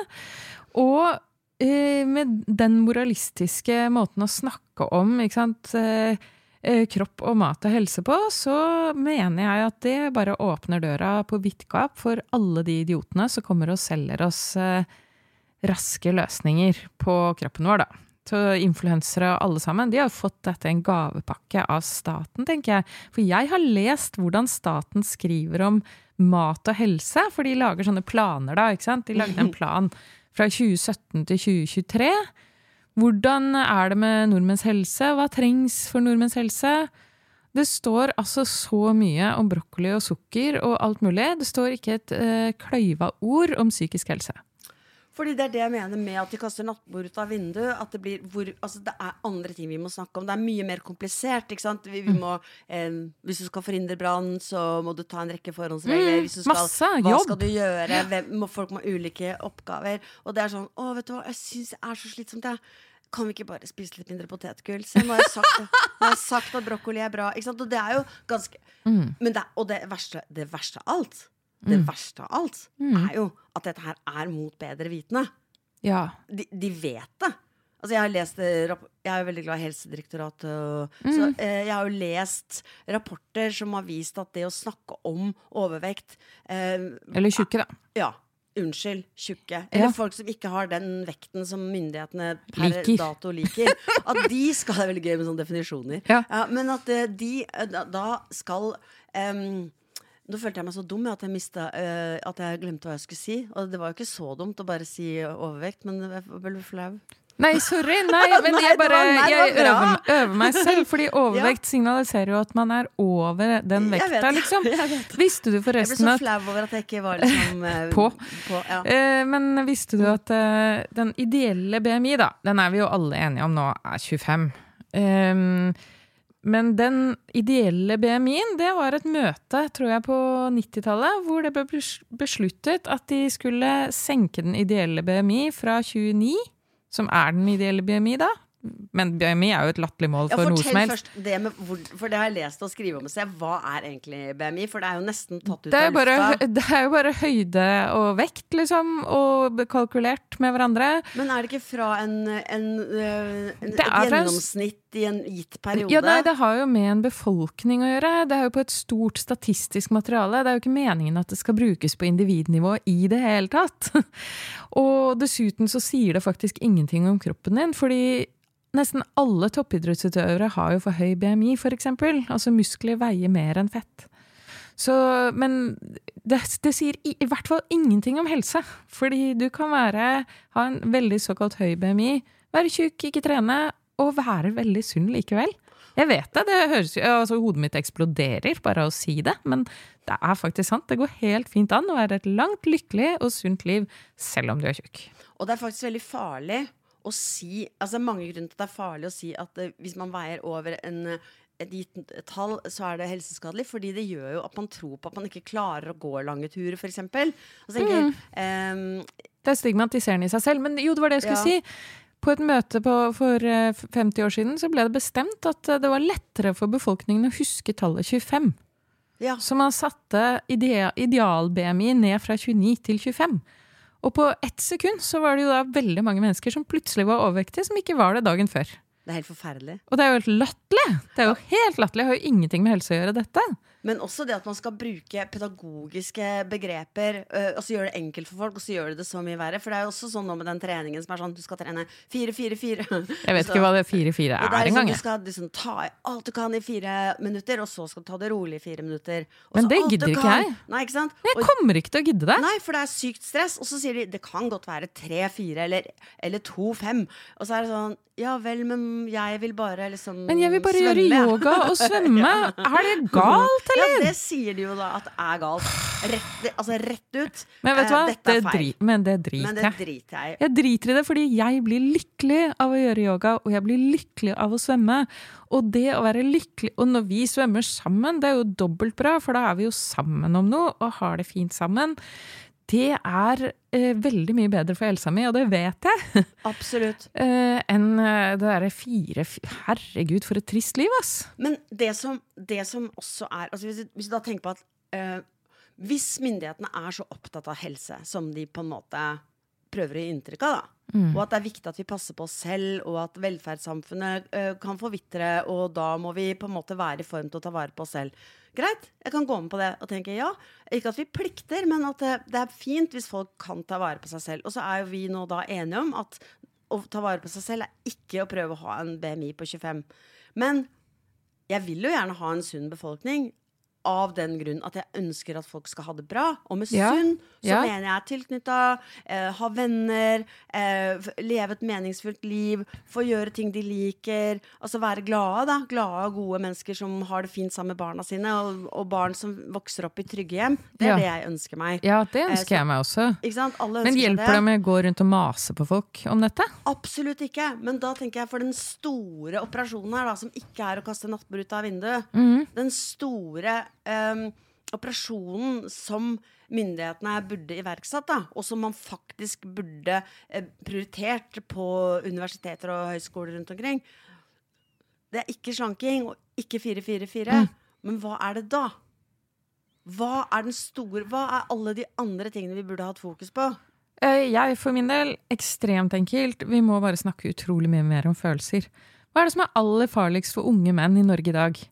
Og eh, med den moralistiske måten å snakke om ikke sant? Eh, eh, kropp og mat og helse på, så mener jeg at det bare åpner døra på vidt gap for alle de idiotene som kommer og selger oss eh, raske løsninger på kroppen vår, da. Så influensere og alle sammen, de har fått dette en gavepakke av staten, tenker jeg. For jeg har lest hvordan staten skriver om mat og helse, for de lager sånne planer da, ikke sant? De lagde en plan fra 2017 til 2023. Hvordan er det med nordmenns helse? Hva trengs for nordmenns helse? Det står altså så mye om brokkoli og sukker og alt mulig. Det står ikke et eh, kløyva ord om psykisk helse. Fordi det er det jeg mener med at de kaster nattbord ut av vinduet. At det blir hvor, altså det er andre ting vi må snakke om. Det er mye mer komplisert. ikke sant? Vi, vi Mm. må, eh, hvis du skal forhindre brann, så må du ta en rekke forhåndsregler. Mm, skal, masse hva jobb. skal du gjøre? Hvem, må, folk må ha ulike oppgaver. Og det er sånn Å, vet du hva, jeg syns det er så slitsomt, jeg. Kan vi ikke bare spise litt mindre potetgull? Se, nå har jeg sagt, har jeg sagt at brokkoli er bra. Ikke sant? Og det er jo ganske Mm. men det, Og det verste, det verste av alt, det verste av alt, Mm. er jo at dette her er mot bedre vitende Ja. de, de vet det. Altså jeg har lest eh, Jeg er jo veldig glad i Helsedirektoratet. Og, Mm. Så eh, jeg har jo lest rapporter som har vist at det å snakke om overvekt eh, Eller tjukke, da. Ja. Unnskyld, tjukke. Eller Ja. folk som ikke har den vekten som myndighetene per Liker. dato liker. At de skal Det er veldig gøy med sånne definisjoner. Ja. men at eh, de eh, da, skal em, nå følte jeg meg så dum at jeg, mistet, uh, at jeg glemte hva jeg skulle si. Og det var jo ikke så dumt å bare si overvekt, men jeg ble flau. Nei, sorry. Nei, men Nei, jeg bare nei, jeg øver, øver meg selv. Fordi overvekt signaliserer jo at man er over den vet vekta, liksom. jeg vet forresten at Jeg ble så flau over at jeg ikke var liksom eh, På. ja. Eh, Men visste du at eh, den ideelle BMI, da, den er vi jo alle enige om nå, er 25. Ehm, men den ideelle BMI-en, det var et møte, tror jeg, på 90-tallet, hvor det ble besluttet at de skulle senke den ideelle BMI fra 29, som er den ideelle BMI da. Men BMI er jo et latterlig mål Ja, for noe som fortell helst. først det med hvor, For det har jeg lest og skrevet om. Så hva er egentlig BMI? For det er jo nesten tatt ut av bare, lufta. det er jo bare høyde og vekt, liksom, og kalkulert med hverandre. Men er det ikke fra en, en, øh, en, en- gjennomsnitt i en gitt periode? Ja, nei, Det har jo med en befolkning å gjøre. Det er jo på et stort statistisk materiale. Det er jo ikke meningen at det skal brukes på individnivå i det hele tatt. Og dessuten så sier det faktisk ingenting om kroppen din, fordi nesten alle toppidrettsutøvere har jo for høy BMI, eksempel. Altså muskler veier mer enn fett. Så, men det, det sier i, i hvert fall ingenting om helse. Fordi du kan være, ha en veldig såkalt høy BMI, være tjukk, ikke trene, og være veldig sunn likevel. Jeg vet det. det høres, altså, hodet mitt eksploderer bare av å si det, men det er faktisk sant. Det går helt fint an å være et langt, lykkelig og sunt liv selv om du er tjukk. Og det er faktisk veldig farlig å si Altså mange grunner til at det er farlig å si at uh, hvis man veier over en, et gitt tall, så er det helseskadelig. Fordi det gjør jo at man tror på at man ikke klarer å gå lange turer, f.eks. Og Mm. um, Det er stigmatiserende i seg selv. Men jo, det var det jeg skulle Ja. si. På et møte på, for eh, 50 år siden så ble det bestemt at eh, det var lettere for befolkningen å huske tallet 25. Ja. Så man satte ideal-BMI ned fra 29 til 25. Og på ett sekund så var det jo da veldig mange mennesker som plutselig var overvektige, som ikke var det dagen før. Det er helt forferdelig. Og det er jo helt latterlig! Det er jo helt latterlig. Har jo ingenting med helse å gjøre, dette. Men også det at man skal bruke pedagogiske begreper, øh, og så gjøre det enkelt for folk, og så gjør det det så mye verre. For det er jo også sånn nå med den treningen som er sånn, du skal trene fire, fire, fire. Jeg vet ikke hva det 4-4 er er engang. Sånn, du skal liksom ta i alt du kan i fire minutter, og så skal du ta det rolig i fire minutter. Men så det gidder ikke jeg. Nei, ikke sant? Jeg kommer ikke til å gidde det. nei, for det er sykt stress. Og så sier de det kan godt være tre, fire eller, eller to, fem. Og så er det sånn ja vel, men jeg vil bare liksom Men jeg vil bare svømme, gjøre yoga og svømme. Er det galt, Ja, det sier de jo da at er galt. Rett, altså rett ut. Men vet du eh, hva? Det, er feil. dri men det driter jeg. driter jeg i. Jeg driter i det fordi jeg blir lykkelig av å gjøre yoga, og jeg blir lykkelig av å svømme. Og det å være lykkelig Og når vi svømmer sammen, det er jo dobbelt bra, for da er vi jo sammen om noe og har det fint sammen. Det er eh, veldig mye bedre for helsa mi, og det vet jeg, Absolutt. eh, enn eh, det derre fire Herregud, for et trist liv, ass! Men det som, det som også er altså hvis, du- hvis du da tenker på at eh, hvis myndighetene er så opptatt av helse som de på en måte prøver å gi inntrykk av, da, og at det er viktig at vi passer på oss selv, og at velferdssamfunnet eh, kan forvitre, og da må vi på en måte være i form til å ta vare på oss selv. Greit, jeg kan gå med på det og tenke ja. Ikke at vi plikter, men at det, er fint hvis folk kan ta vare på seg selv. Og så er jo vi nå da enige om at å ta vare på seg selv er ikke å prøve å ha en BMI på 25. Men jeg vil jo gjerne ha en sunn befolkning. Av den grunn at jeg ønsker at folk skal ha det bra. Og med Ja, sunn så ja. mener jeg tilknytta, eh, ha venner, eh, leve et meningsfullt liv, få gjøre ting de liker. Altså være glade, da. Glade og gode mennesker som har det fint sammen med barna sine. Og, og barn som vokser opp i trygge hjem. Det er Ja. det jeg ønsker meg. Ja, det Eh, ønsker så- jeg meg også. Men hjelper det med å gå rundt og mase på folk om dette? Absolutt ikke. Men da tenker jeg for den store operasjonen her, da, som ikke er å kaste nattbord ut av vinduet. Mhm. Den store em, operasjonen som myndighetene burde iverksatt, da, og som man faktisk burde eh, prioritert på universiteter og høyskoler rundt omkring. Det er ikke slanking og ikke 444. Men hva er det da? Hva er den store Hva er alle de andre tingene vi burde hatt fokus på? Eh, Jeg for min del, ekstremt enkelt, vi må bare snakke utrolig mye mer om følelser. Hva er det som er aller farligst for unge menn i Norge i dag?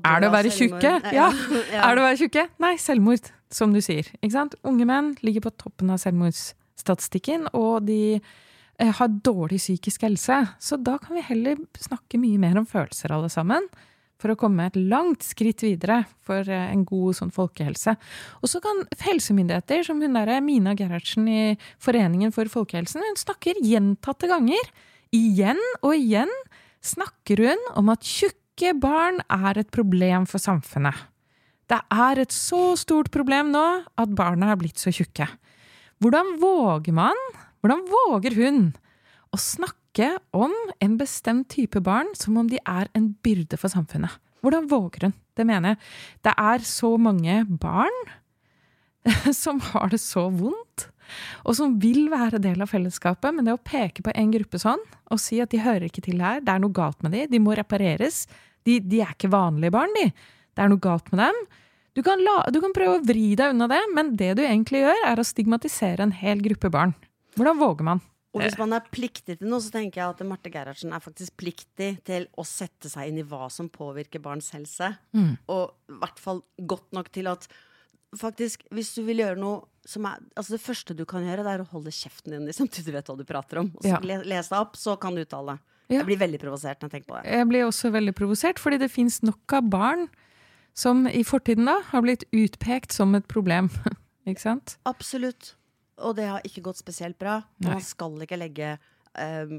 Er det å være tjukke? Ja. Er det å være tjukke? Nei, selvmord, som du sier. Ikke sant? Unge menn ligger på toppen av selvmordsstatistikken, og de eh, har dårlig psykisk helse. Så da kan vi heller snakke mye mer om følelser, alle sammen. For å komme et langt skritt videre for eh, en god sånn folkehelse. Og så kan helsemyndigheter, som hun der Mina Gerhardsen i Foreningen for folkehelsen, hun snakker gjentatte ganger, igjen og igjen, snakker hun om at tjukke barn er et problem for samfunnet. Det er et så stort problem nå at barna er blitt så tjukke. Hvordan våger man, hvordan våger hun, å snakke om en bestemt type barn som om de er en byrde for samfunnet? Hvordan våger hun? Det mener jeg. Det er så mange barn som har det så vondt, og som vil være del av fellesskapet, men det å peke på en gruppe sånn, og si at de hører ikke til her, det er noe galt med de, de må repareres, de, de er ikke vanlige barn, de. Det er noe galt med dem. Du kan, la, du kan prøve å vri deg unna det, men det du egentlig gjør, er å stigmatisere en hel gruppe barn. Hvordan våger man? Og hvis man er pliktig til noe, så tenker jeg at Marte Gerhardsen er faktisk pliktig til å sette seg inn i hva som påvirker barns helse. Mm. Og i hvert fall godt nok til at faktisk, hvis du vil gjøre noe som er Altså, det første du kan gjøre, det er å holde kjeften din samtidig du vet hva du prater om. Og så Ja. les deg opp, så kan du uttale det. Ja. Jeg blir veldig provosert når jeg tenker på det. Jeg blir også veldig provosert, fordi det fins nok av barn som i fortiden da har blitt utpekt som et problem. ikke sant? Absolutt. Og det har ikke gått spesielt bra. Nei. man skal ikke legge ehm,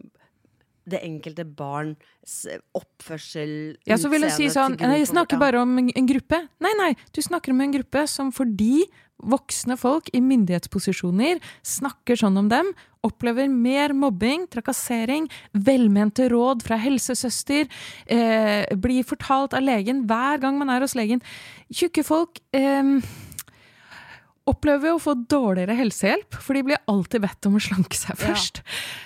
det enkelte barns oppførsel Ja, så vil jeg si sånn nei, Jeg snakker bare om en, en gruppe. Nei, nei, du snakker om en gruppe som fordi voksne folk i myndighetsposisjoner snakker sånn om dem, opplever mer mobbing, trakassering, velmente råd fra helsesøster, eh, blir fortalt av legen hver gang man er hos legen. Tjukke folk eh, opplever jo å få dårligere helsehjelp, for de blir alltid bedt om å slanke seg først.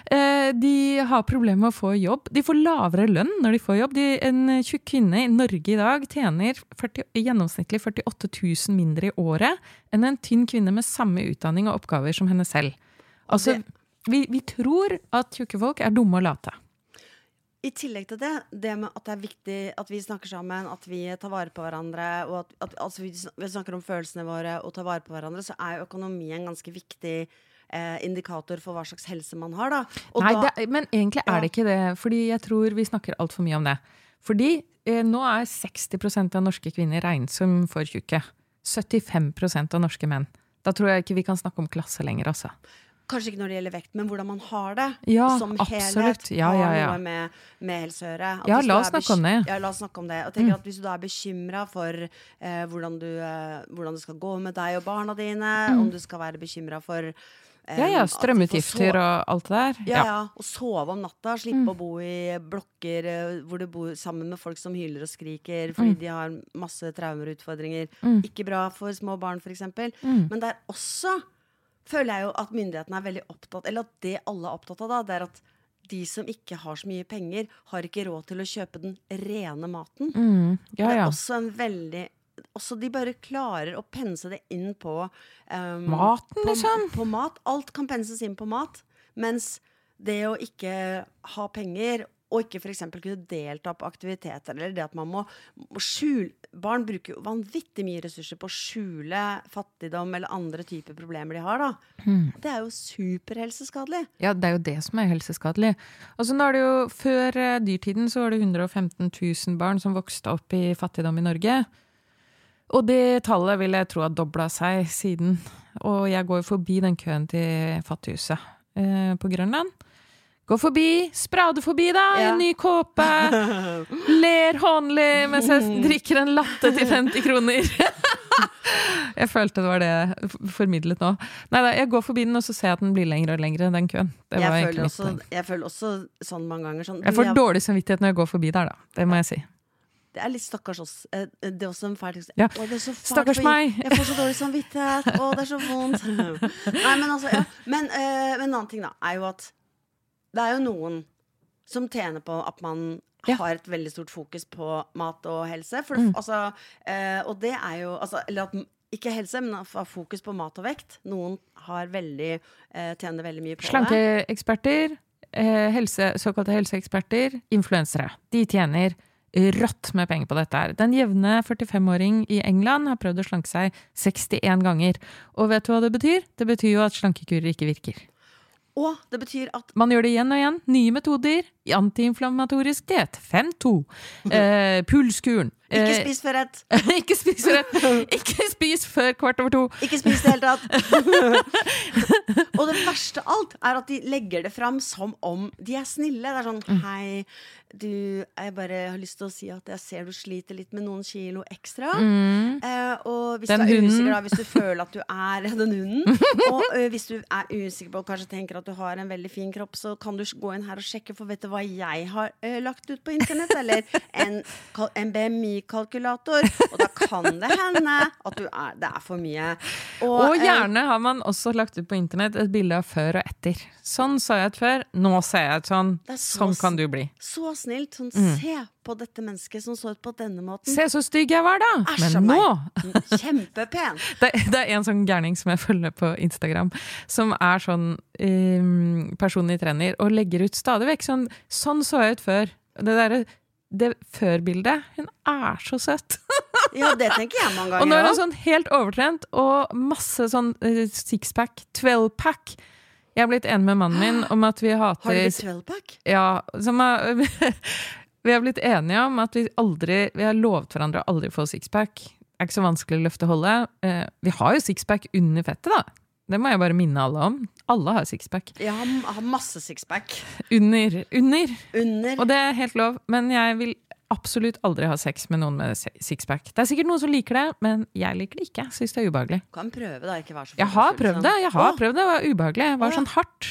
Ja. de har problemer med å få jobb. De får lavere lønn når de får jobb. De, en tjukk kvinne i Norge i dag tjener 40, gjennomsnittlig 48 000 mindre i året enn en tynn kvinne med samme utdanning og oppgaver som henne selv. Altså, vi, vi tror at tjukke folk er dumme og late. I tillegg til det, det med at det er viktig at vi snakker sammen, at vi tar vare på hverandre, og at, at altså vi, snakker om følelsene våre og tar vare på hverandre, så er jo økonomi en ganske viktig eh, indikator for hva slags helse man har, da. Nei, da det, men egentlig er det ikke det. Fordi jeg tror vi snakker altfor mye om det. Fordi eh, nå er 60% av norske kvinner regnet som for tjukke. 75% av norske menn. Da tror jeg ikke vi kan snakke om klasse lenger, altså. Kanskje ikke når det gjelder vekt, men hvordan man har det Ja, som helhet. Ja, ja, ja. Noe med, med helse å gjøre. At Ja, la oss snakke om det. Ja, la oss snakke om det. Og tenker at Hvis du da er bekymra for eh, hvordan, du, eh, hvordan det skal gå med deg og barna dine, om du skal være bekymra for eh, Mm. Ja, ja, får strømutgifter og alt det der. ja, ja. Å sove om natta, slippe Mm. å bo i blokker eh, hvor du bor sammen med folk som hyler og skriker fordi Mm. de har masse traumer og utfordringer. Ikke bra for små barn, f.eks. Mm. Men det er også, føler jeg jo, at myndighetene er veldig opptatt Eller at det alle er opptatt av, da, det er at de som ikke har så mye penger, har ikke råd til å kjøpe den rene maten. Mm, ja, Det er også en veldig også de bare klarer å pense det inn på um, Maten, på, liksom. På mat. Alt kan penses inn på mat. Mens det å ikke ha penger, og ikke f.eks. kunne delta på aktiviteter, eller det at man må, må skjule Barn bruker jo vanvittig mye ressurser på å skjule fattigdom eller andre typer problemer de har. Hmm. Det er jo superhelseskadelig. Ja, det er jo det som er helseskadelig. Altså, nå er det jo, Før eh, dyrtiden så var det 115 000 barn som vokste opp i fattigdom i Norge. Og det tallet vil jeg tro har dobla seg siden. Og jeg går forbi den køen til Fattighuset eh, på Grønland. Går forbi, sprade forbi i Ja. ny kåpe. Ler hånlig mens jeg drikker en latte til 50 kroner. Jeg følte det var det jeg formidlet nå. Nei da, jeg går forbi den, og så ser jeg at den blir lengre og lengre, den køen. Det Jeg føler, også, jeg føler også sånn mange ganger sånn Jeg får får dårlig samvittighet når jeg går forbi der, da. Det må jeg si. Det er litt stakkars oss. Eh, Det er også en fæl tekst. Ja. Stakkars meg. Jeg får så dårlig samvittighet. Å, det er så vondt. Nei, men altså, ja. Men, øh, men en annen ting, da, er jo at det er jo noen som tjener på at man Ja. har et veldig stort fokus på mat og helse. For, mm. altså, eh, og det er jo altså, Eller at ikke helse, men ha fokus på mat og vekt. Noen har veldig, eh, tjener veldig mye på det. Slankeeksperter, eh, helse, såkalte helseeksperter, influensere. De tjener rått med penger på dette her. Den jevne 45-åring i England har prøvd å slanke seg 61 ganger. Og vet du hva det betyr? Det betyr jo at slankekurer ikke virker. Og det betyr at Man gjør det igjen og igjen. Nye metoder. Antiinflammatorisk diett. 5-2. Eh, pulskuren. ikke Eh, spis før ett. ikke spis før Ikke spis før kvart over to. Ikke spis i det hele tatt. og det verste av alt er at de legger det fram som om de er snille. Det er sånn Mm. Hei, du, jeg bare har lyst til å si at jeg ser du sliter litt med noen kilo ekstra. Eh, og hvis Mm. Den du er hunden. usikker, da, hvis du føler at du er den hunden, og ø, hvis du er usikker på og kanskje tenker at du har en veldig fin kropp, så kan du gå inn her og sjekke, for vet du hva jeg har ø, lagt ut på internett? Eller en, en BMI-kalkulator. Og da kan det hende at du er, det er for mye. Og og gjerne har man også lagt ut på internett et bilde av før og etter. Sånn så jeg ut før, nå ser jeg ut sånn. Så Sånn kan du bli. Så snilt. Sånn, Mm. Se på dette mennesket som så ut på denne måten. Se så stygg jeg var, da! Æsj Men nå meg. Kjempepen. det, det er en sånn gærning som jeg følger på Instagram, som er sånn um, personlig trener, og legger ut stadig vekk sånn Sånn så jeg ut før. Det derre det før-bildet. Hun er så søt! Ja, det tenker jeg mange ganger. Og nå er hun sånn helt overtrent og masse sånn uh, sixpack, twelve-pack. Jeg har blitt enig med mannen min om at vi hater Har du blitt 12-pack? Ja, som er, vi har blitt enige om at vi aldri Vi har lovet hverandre å aldri få sixpack. Det er ikke så vanskelig å løfte holdet. holde. vi har jo sixpack under fettet, da. Det må jeg bare minne alle om. Alle har sixpack. Jeg har, har masse sixpack. Under. Under! Under. Og det er helt lov, men jeg vil absolutt aldri ha sex med noen med sixpack. Det er sikkert noen som liker det, men jeg liker det ikke. Syns det er ubehagelig. Du Kan prøve, da. Ikke være så Jeg har prøvd det. Jeg har Åh. prøvd det, det var ubehagelig. Det var Åh. sånn hardt.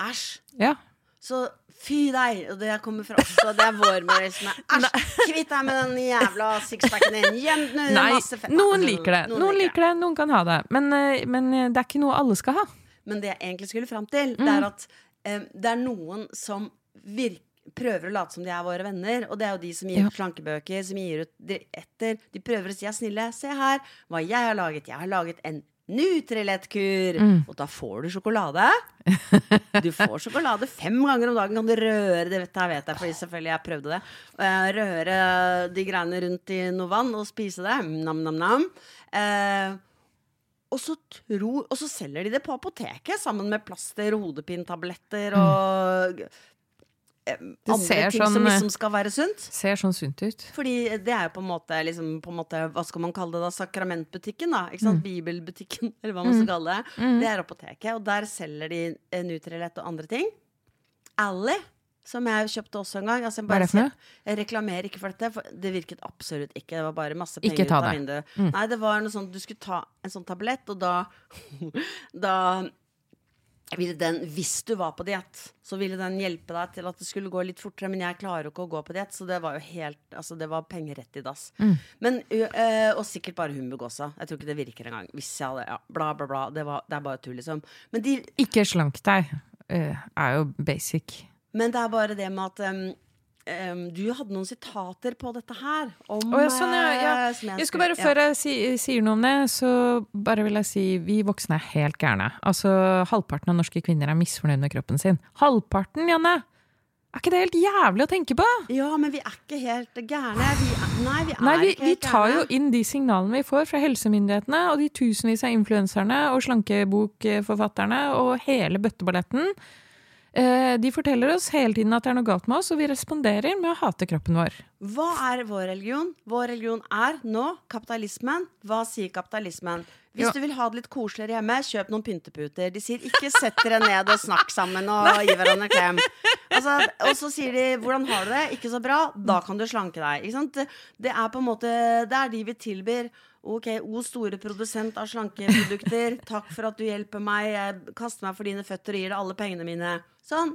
Æsj. Ja. Så fy deg. Og det kommer fra også, det er vår moralisme. Æsj. Kvitt deg med den jævla sixpacken din. Gjem den under masse fett. noen liker det. Noen liker det, noen kan ha det. Men, eh, men eh, det er ikke noe alle skal ha. Men det jeg egentlig skulle fram til, Mm. det er at um, det er noen som virk, prøver å late som de er våre venner. Og det er jo de som gir ut slankebøker, som gir ut etter. De prøver å si 'jeg er snille'. Se her hva jeg har laget. Jeg har laget en Nutrilett-kur. Mm. Og da får du sjokolade. Du får sjokolade fem ganger om dagen. Kan du røre det vet jeg, vet jeg, fordi selvfølgelig jeg prøvde det. Røre de greiene rundt i noe vann og spise det. Nam-nam-nam. Eh, og og så selger de det på apoteket sammen med plaster, hodepintabletter og eh, andre ting sånn, som eh, liksom skal være sunt. Ser sånn sunt ut. Fordi det er jo på en måte, liksom, på en måte Hva skal man kalle det da? Sakramentbutikken, da. Ikke sant? Bibelbutikken, eller hva man skal kalle det. Det er apoteket, og der selger de eh, Nutrilett og andre ting. Ally, som jeg kjøpte også en gang. Altså, Hva er bare det for noe? Jeg reklamerer ikke for dette, for det virket absolutt ikke. Det var bare masse penger ut av vinduet. Mm. Nei, det var noe sånt, du skulle ta en sånn tablett, og da Da den, hvis du var på diett, så ville den hjelpe deg til at det skulle gå litt fortere. Men jeg klarer ikke å gå på diett, så det var jo helt Altså, det var penger rett i dass. Mm. Men, øh, og sikkert bare humbug også. Jeg tror ikke det virker engang. Hvis jeg hadde Ja, bla, bla, bla. Det, var, det er bare tull, liksom. Men, de, Ikke slank deg, er jo basic. men det er bare det med at um, um, du hadde noen sitater på dette her. Om, oh, ja, sånn, ja, ja. eh, Jeg skal bare. Før jeg si, sier noe om det, så bare vil jeg si vi voksne er helt gærne. Altså, Halvparten av norske kvinner er misfornøyd med kroppen sin. Halvparten, Janne! Er ikke det helt jævlig å tenke på? Ja, men vi er ikke helt gærne. Vi er, nei, vi er Nei, vi, ikke vi tar tar jo inn de signalene vi får fra helsemyndighetene og de tusenvis av influenserne og slankebokforfatterne og hele bøtteballetten. Eh, De forteller oss hele tiden at det er noe galt med oss, og vi responderer med å hate kroppen vår. Hva er vår religion? Vår religion er nå kapitalismen. Hva sier kapitalismen? Hvis jo. du vil ha det litt koseligere hjemme, kjøp noen pynteputer. De sier ikke sett dere ned og snakk sammen og gi hverandre en klem. Altså, og så sier de 'hvordan har du det'? Ikke så bra. Da kan du slanke deg. Ikke sant? Det, det er på en måte Det er de vi tilbyr. Ok, O store produsent av slankeprodukter. Takk for at du hjelper meg. Jeg kaster meg for dine føtter og gir deg alle pengene mine. Sånn.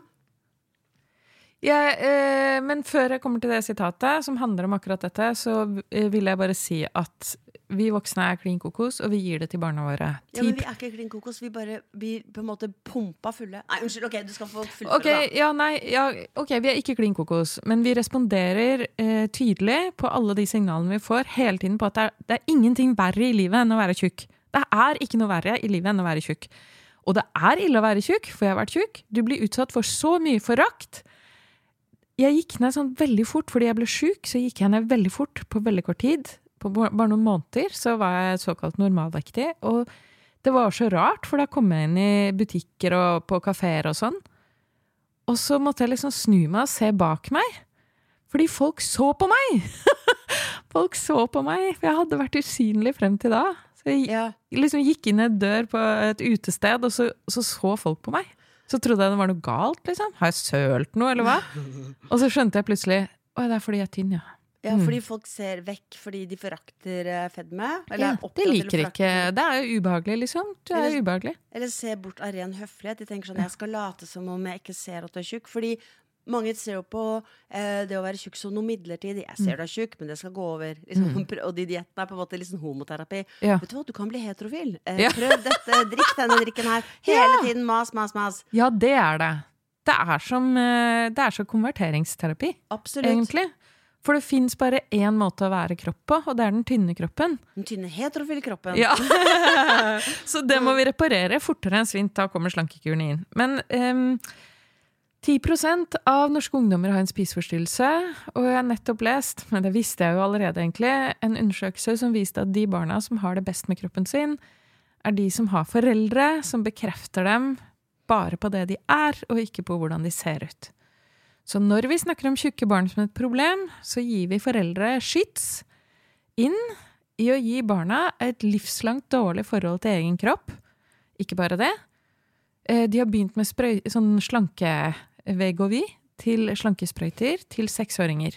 Ja, eh, men før jeg kommer til det sitatet, som handler om akkurat dette, så eh, vil jeg bare si at vi voksne er klin kokos, og vi gir det til barna våre. Ja, men vi er ikke klin kokos. Vi bare blir på en måte pumpa fulle. Nei, unnskyld. Ok, du skal få fullføre, okay, da. ja, nei, ja, ok, vi er ikke klin kokos, men vi responderer eh, tydelig på alle de signalene vi får hele tiden på at det er, det er ingenting verre i livet enn å være tjukk. Det er ikke noe verre i livet enn å være tjukk. Og det er ille å være tjukk, for jeg har vært tjukk. Du blir utsatt for så mye forakt. Jeg gikk ned sånn veldig fort fordi jeg ble sjuk, så gikk jeg ned veldig fort på veldig kort tid. På bare noen måneder så var jeg såkalt normalvektig. Og det var så rart, for da kom jeg inn i butikker og på kafeer og sånn. Og så måtte jeg liksom snu meg og se bak meg. Fordi folk så på meg! folk så på meg, for jeg hadde vært usynlig frem til da. Så jeg Ja. liksom gikk inn en dør på et utested, og så, så så folk på meg. Så trodde jeg det var noe galt, liksom. Har jeg sølt noe, eller hva? Og så skjønte jeg plutselig Å, det er fordi jeg er tynn, ja. Ja, fordi folk ser vekk fordi de forakter eh, fedme. Eller ja det liker ikke Det er jo ubehagelig, liksom. Du er Eller- ubehagelig. Eller ser bort av ren høflighet. De tenker sånn Jeg skal late som om jeg ikke ser at du er tjukk. Fordi mange ser jo på eh, det å være tjukk som noe midlertidig. Jeg Mm. ser du er tjukk, men det skal gå over. Liksom. Og de diettene er på en måte liksom homoterapi. Ja. Vet du hva, du kan bli heterofil. Eh, Ja. Prøv dette, drikk denne drikken her. Hele tiden mas, mas, mas. Ja, det er det. Det er som, eh, det er som konverteringsterapi, Absolutt. egentlig. For det fins bare én måte å være kropp på, og det er den tynne kroppen. Den tynne heterofile kroppen. Ja. Så det må vi reparere fortere enn svint. Da kommer slankekuren inn. Men um, 10% av norske ungdommer har en spiseforstyrrelse, og jeg har nettopp lest, men det visste jeg jo allerede egentlig, en undersøkelse som viste at de barna som har det best med kroppen sin, er de som har foreldre som bekrefter dem bare på det de er, og ikke på hvordan de ser ut. Så når vi snakker om tjukke barn som et problem, så gir vi foreldre skyts inn i å gi barna et livslangt dårlig forhold til egen kropp. Ikke bare det. Eh, De har begynt med sprøy, sånn slanke-Vegovi til slankesprøyter til seksåringer.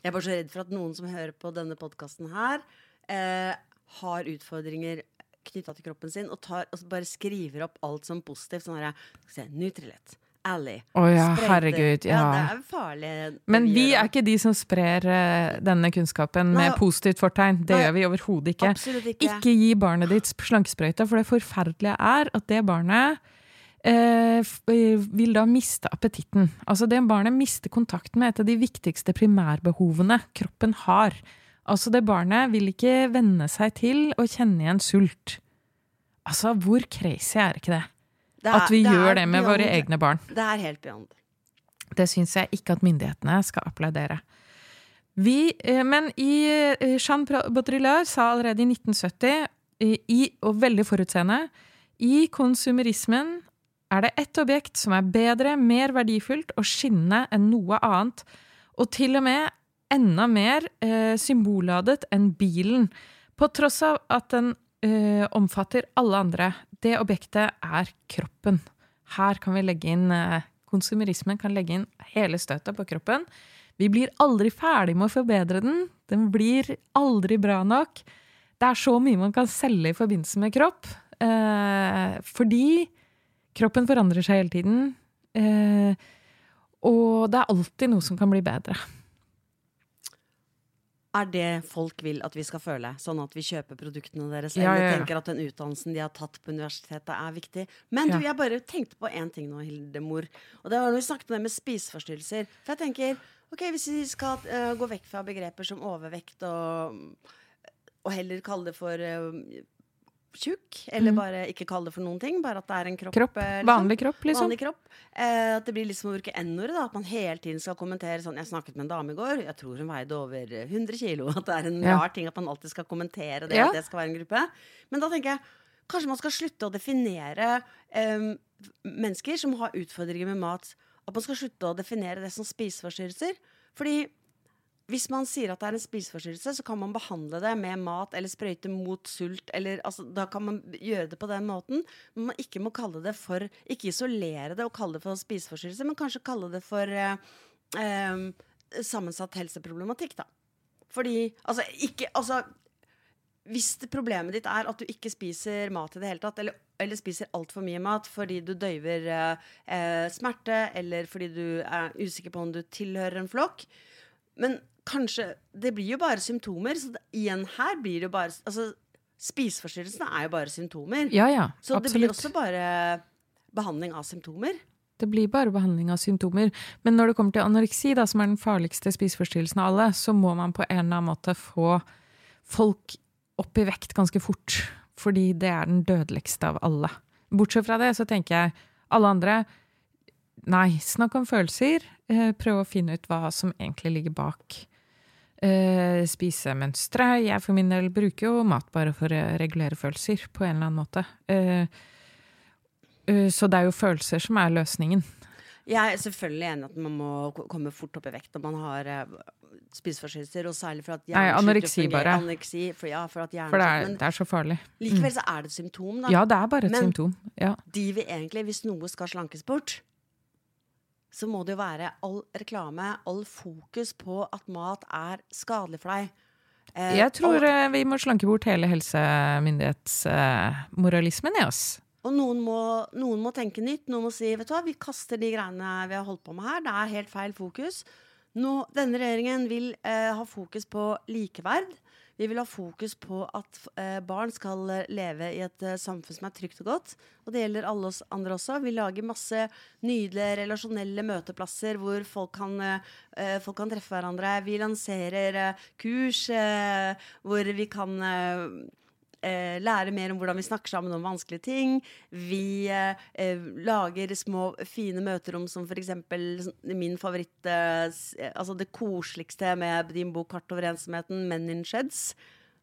Jeg er bare så redd for at noen som hører på denne podkasten her, eh, har utfordringer knytta til kroppen sin, og, tar, og bare skriver opp alt som positivt. Sånn her, se, Nutrilett, Ally, Å ja, sprøyter. herregud. Ja, Ja. det er farlig. Men vi er ikke de som sprer uh, denne kunnskapen Nei, med positivt fortegn. Det nei, gjør vi overhodet ikke. Ikke. Ikke gi barnet ditt slankesprøyte, for det forferdelige er at det barnet eh, eh, vil da miste appetitten. Altså det barnet mister kontakten med et av de viktigste primærbehovene kroppen har. Altså det barnet vil ikke venne seg til å kjenne igjen sult. Altså, hvor crazy er ikke det? Er- At vi gjør det med våre egne barn. Det er helt beyond. Det syns jeg ikke at myndighetene skal applaudere. Vi, eh, men i, eh, Jean Baudrillard sa allerede i 1970, i, i, og veldig forutseende, i konsumerismen er det ett objekt som er bedre, mer verdifullt og skinnende enn noe annet, og til og med enda mer eh, symbolladet enn bilen, på tross av at den eh, omfatter alle andre. Det objektet er kroppen. Her kan vi legge inn eh, Konsumerismen kan legge inn hele støtet på kroppen. Vi blir aldri ferdig med å forbedre den. Den blir aldri bra nok. Det er så mye man kan selge i forbindelse med kropp. Eh, fordi kroppen forandrer seg hele tiden. Eh, og det er alltid noe som kan bli bedre. Er det folk vil at vi skal føle? Sånn at vi kjøper produktene deres? Ja, eller ja, ja. tenker at den utdannelsen de har tatt på universitetet, er viktig? Men du, jeg bare tenkte på én ting nå, Hildemor. Og det var når vi snakket om det med spiseforstyrrelser. For jeg tenker, ok, hvis vi skal uh, gå vekk fra begreper som overvekt og, og heller kalle det for eh, tjukk, eller bare ikke kalle det for noen ting, bare at det er en kropp. Mm. Kropp. eh, liksom. Vanlig kropp, liksom. Vanlig kropp. Eh, at det blir liksom å bruke n-ordet. da, At man hele tiden skal kommentere sånn Jeg snakket med en dame i går, jeg tror hun veide over eh, 100 kilo. At det er en Ja. rar ting at man alltid skal kommentere det, Ja. at det skal være en gruppe. Men da tenker jeg kanskje man skal slutte å definere eh, mennesker som har utfordringer med mat. At man skal slutte å definere det som spiseforstyrrelser. Fordi hvis man sier at det er en spiseforstyrrelse, så kan man behandle det med mat eller sprøyte mot sult. Eller, altså, da kan man gjøre det på den måten. Men man ikke må kalle det for Ikke isolere det og kalle det for spiseforstyrrelse, men kanskje kalle det for eh, eh, sammensatt helseproblematikk, da. Fordi Altså, ikke Altså hvis problemet ditt er at du ikke spiser mat i det hele tatt, eller, eller spiser altfor mye mat fordi du døyver eh, eh, smerte, eller fordi du er usikker på om du tilhører en flokk Men kanskje Det blir jo bare symptomer, så det, igjen her blir det jo bare Altså, spiseforstyrrelsene er jo bare symptomer. Ja, ja. så det blir også bare behandling av symptomer. Det blir bare behandling av symptomer. Men når det kommer til anoreksi, da, som er den farligste spiseforstyrrelsen av alle, så må man på en eller annen måte få folk opp i vekt ganske fort. Fordi det er den dødeligste av alle. Bortsett fra det så tenker jeg alle andre Nei, snakk om følelser. Eh, prøv å finne ut hva som egentlig ligger bak. Eh, spisemønstre. Jeg for min del bruker jo mat bare for å regulere følelser på en eller annen måte. Eh, eh, så det er jo følelser som er løsningen. Jeg er selvfølgelig enig at man må komme fort opp i vekt når man har eh, spiseforstyrrelser, og særlig for at hjernen Nei, anoreksi bare. Anoreksi, for, ja, for at hjernen For det er, det er så farlig. likevel så er det et symptom, da. Ja, det er bare et Men- symptom. Ja. De vil egentlig, hvis noe skal slankes bort, så må det jo være all reklame, all fokus på at mat er skadelig for deg. Eh, Jeg tror og, eh, vi må slanke bort hele helsemyndighetsmoralismen i oss. og noen må, noen må tenke nytt. Noen må si vet du hva, vi kaster de greiene vi har holdt på med her. Det er helt feil fokus. Nå, denne regjeringen vil eh, ha fokus på likeverd. Vi vil ha fokus på at eh, barn skal eh, leve i et eh, samfunn som er trygt og godt. Og det gjelder alle oss andre også. Vi lager masse nydelige relasjonelle møteplasser hvor folk kan, folk kan treffe hverandre. Vi lanserer kurs hvor vi kan eh, eh, lære mer om hvordan vi snakker sammen om vanskelige ting. Vi eh, eh, lager små, fine møterom som f.eks. min favoritt eh, eh, Altså det koseligste med din bok 'Kart over ensomheten', 'Men in Sheds'.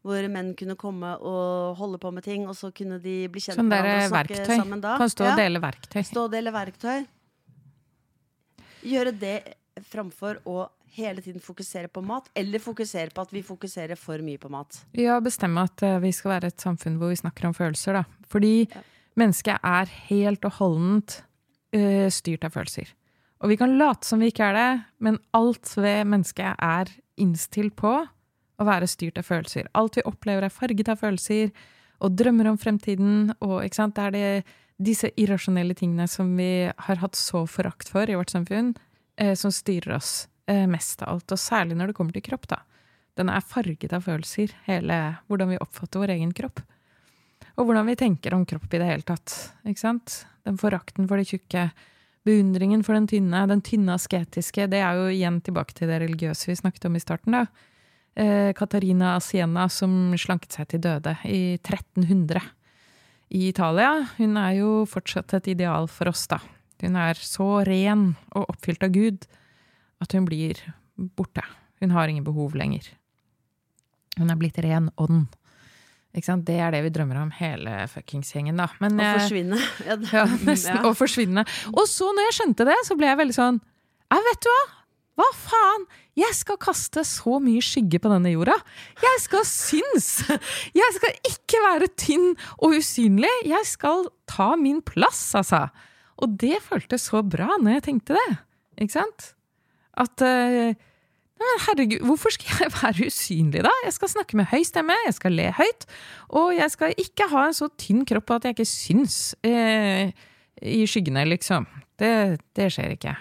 Hvor menn kunne komme og holde på med ting, og så kunne de bli kjent Sånn med hverandre og snakke verktøy. sammen da. Kan stå og dele verktøy. Stå og dele verktøy. Gjøre det framfor å hele tiden fokusere på mat, eller fokusere på at vi fokuserer for mye på mat. Ja, bestemme at eh, vi skal være et samfunn hvor vi snakker om følelser, da. Fordi mennesket er helt og holdent uh, styrt av følelser. Og vi kan late som vi ikke er det, men alt ved mennesket er innstilt på å være styrt av følelser. Alt vi opplever er farget av følelser, og drømmer om fremtiden, og det er det, disse irrasjonelle tingene som vi har hatt så forakt for i vårt samfunn, eh, som styrer oss mest av alt, og særlig når det kommer til kropp, da. Den er farget av følelser, hele hvordan vi oppfatter vår egen kropp. Og hvordan vi tenker om kropp i det hele tatt. Ikke sant? Den forakten for det tjukke, beundringen for den tynne, den tynne asketiske, det er jo igjen tilbake til det religiøse vi snakket om i starten, da. Eh, Katarina Asiena som slanket seg til døde i 1300. i Italia, hun er jo fortsatt et ideal for oss, da. Hun er så ren og oppfylt av Gud at hun blir borte. Hun har ingen behov lenger. Hun er blitt ren ånd. Ikke sant? Det er det vi drømmer om, hele fuckings gjengen, da. Men, Å eh, forsvinne. Ja, det- ja, nesten. Ja. Å forsvinne. Og så, når jeg skjønte det, så ble jeg veldig sånn Ja, vet du hva? Hva faen? Jeg skal kaste så mye skygge på denne jorda. Jeg skal synes! Jeg skal ikke være tynn og usynlig. Jeg skal ta min plass, altså. Og det føltes så bra når jeg tenkte det. Ikke sant? At eh, herregud, hvorfor skal jeg være usynlig, da? Jeg skal snakke med høy stemme, jeg skal le høyt, og jeg skal ikke ha en så tynn kropp at jeg ikke syns eh, i skyggene, liksom. Det, det skjer ikke.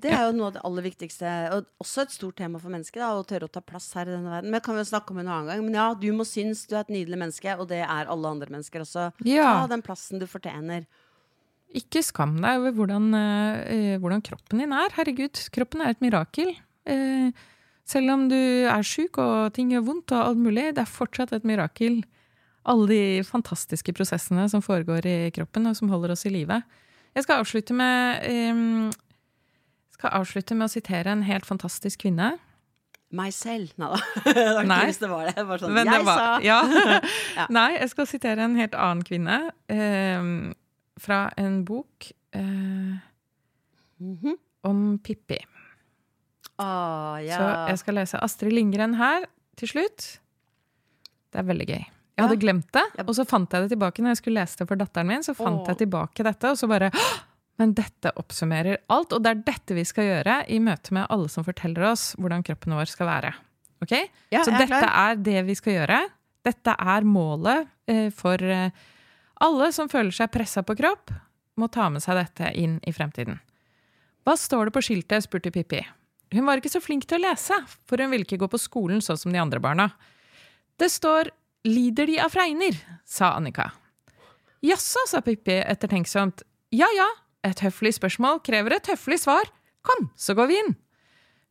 Det er jo noe av det aller viktigste, og også et stort tema for mennesket. Da, å tørre å ta plass her i denne verden. Men det kan vi snakke om en annen gang. Men ja, du må synes du er et nydelig menneske, og det er alle andre mennesker også. Ja. Ta den plassen du fortjener. Ikke skam deg over hvordan, eh, hvordan kroppen din er. Herregud, kroppen er et mirakel. Eh, selv om du er sjuk og ting gjør vondt og alt mulig, det er fortsatt et mirakel. Alle de fantastiske prosessene som foregår i kroppen, og som holder oss i live. Jeg skal avslutte med eh, skal avslutte med å sitere en helt fantastisk kvinne. Meg selv. Da. Det var Nei. hvis det var det. Bare sånn, jeg var- sa Ja. Ja. Nei, jeg skal sitere en helt annen kvinne. eh, fra en bok eh, -hmm. om Pippi. Å, ja. Så jeg skal lese Astrid Lindgren her til slutt. Det er veldig gøy. Jeg hadde glemt det, og så fant jeg det tilbake når jeg skulle lese det for datteren min. Så fant oh. jeg tilbake dette, og så bare Men dette oppsummerer alt, og det er dette vi skal gjøre i møte med alle som forteller oss hvordan kroppen vår skal være. Ok? Ja, så dette klar. er det vi skal gjøre. Dette er målet eh, for eh, alle som føler seg pressa på kropp, må ta med seg dette inn i fremtiden. Hva står det på skiltet? spurte Pippi. Hun var ikke så flink til å lese, for hun ville ikke gå på skolen sånn som de andre barna. Det står 'Lider de av fregner', sa Annika. Jaså, sa Pippi ettertenksomt. Ja ja, et høflig spørsmål krever et høflig svar. Kom, så går vi inn.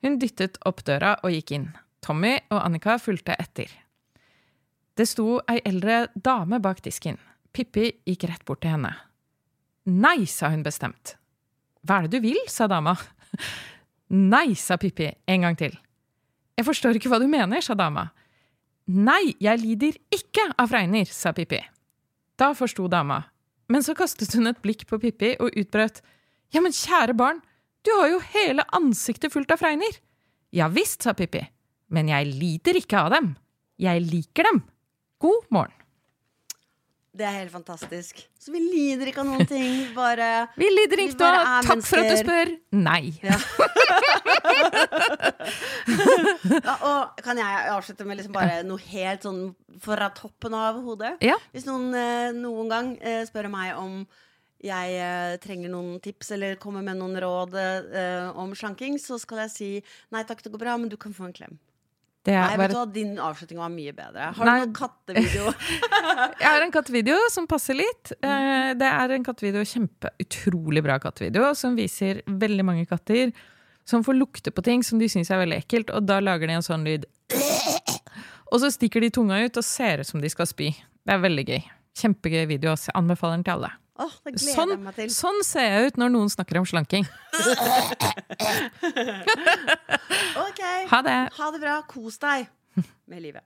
Hun dyttet opp døra og gikk inn. Tommy og Annika fulgte etter. Det sto ei eldre dame bak disken. Pippi gikk rett bort til henne. Nei, sa hun bestemt. Hva er det du vil? sa dama. Nei, sa Pippi en gang til. Jeg forstår ikke hva du mener, sa dama. Nei, jeg lider ikke av fregner, sa Pippi. Da forsto dama, men så kastet hun et blikk på Pippi og utbrøt. Ja, men kjære barn, du har jo hele ansiktet fullt av fregner. Ja visst, sa Pippi, men jeg lider ikke av dem. Jeg liker dem. God morgen. Det er helt fantastisk. Så vi lider ikke av noen ting. Bare Vi lider ikke av Takk mennesker. For at du spør. Nei. Ja. ja, og kan jeg avslutte med liksom bare noe helt sånn fra toppen av hodet? Ja. Hvis noen eh, noen gang eh, spør meg om jeg eh, trenger noen tips eller kommer med noen råd om slanking, så skal jeg si nei takk, det går bra, men du kan få en klem. Det Nei, bare... vet du hva, Din avslutning var mye bedre. Har Nei. du noen kattevideo? Jeg har en kattevideo som passer litt. Eh, Det er en kattevideo, kjempe, utrolig bra kattevideo, som viser veldig mange katter som får lukte på ting som de syns er veldig ekkelt, og da lager de en sånn lyd. Og så stikker de tunga ut og ser ut som de skal spy. Det er veldig gøy. Kjempegøy video. Jeg anbefaler den til alle. Åh, det gleder Sånn, jeg meg til. sånn ser jeg ut når noen snakker om slanking. Ok, Ha det! ha det bra. Kos deg med livet.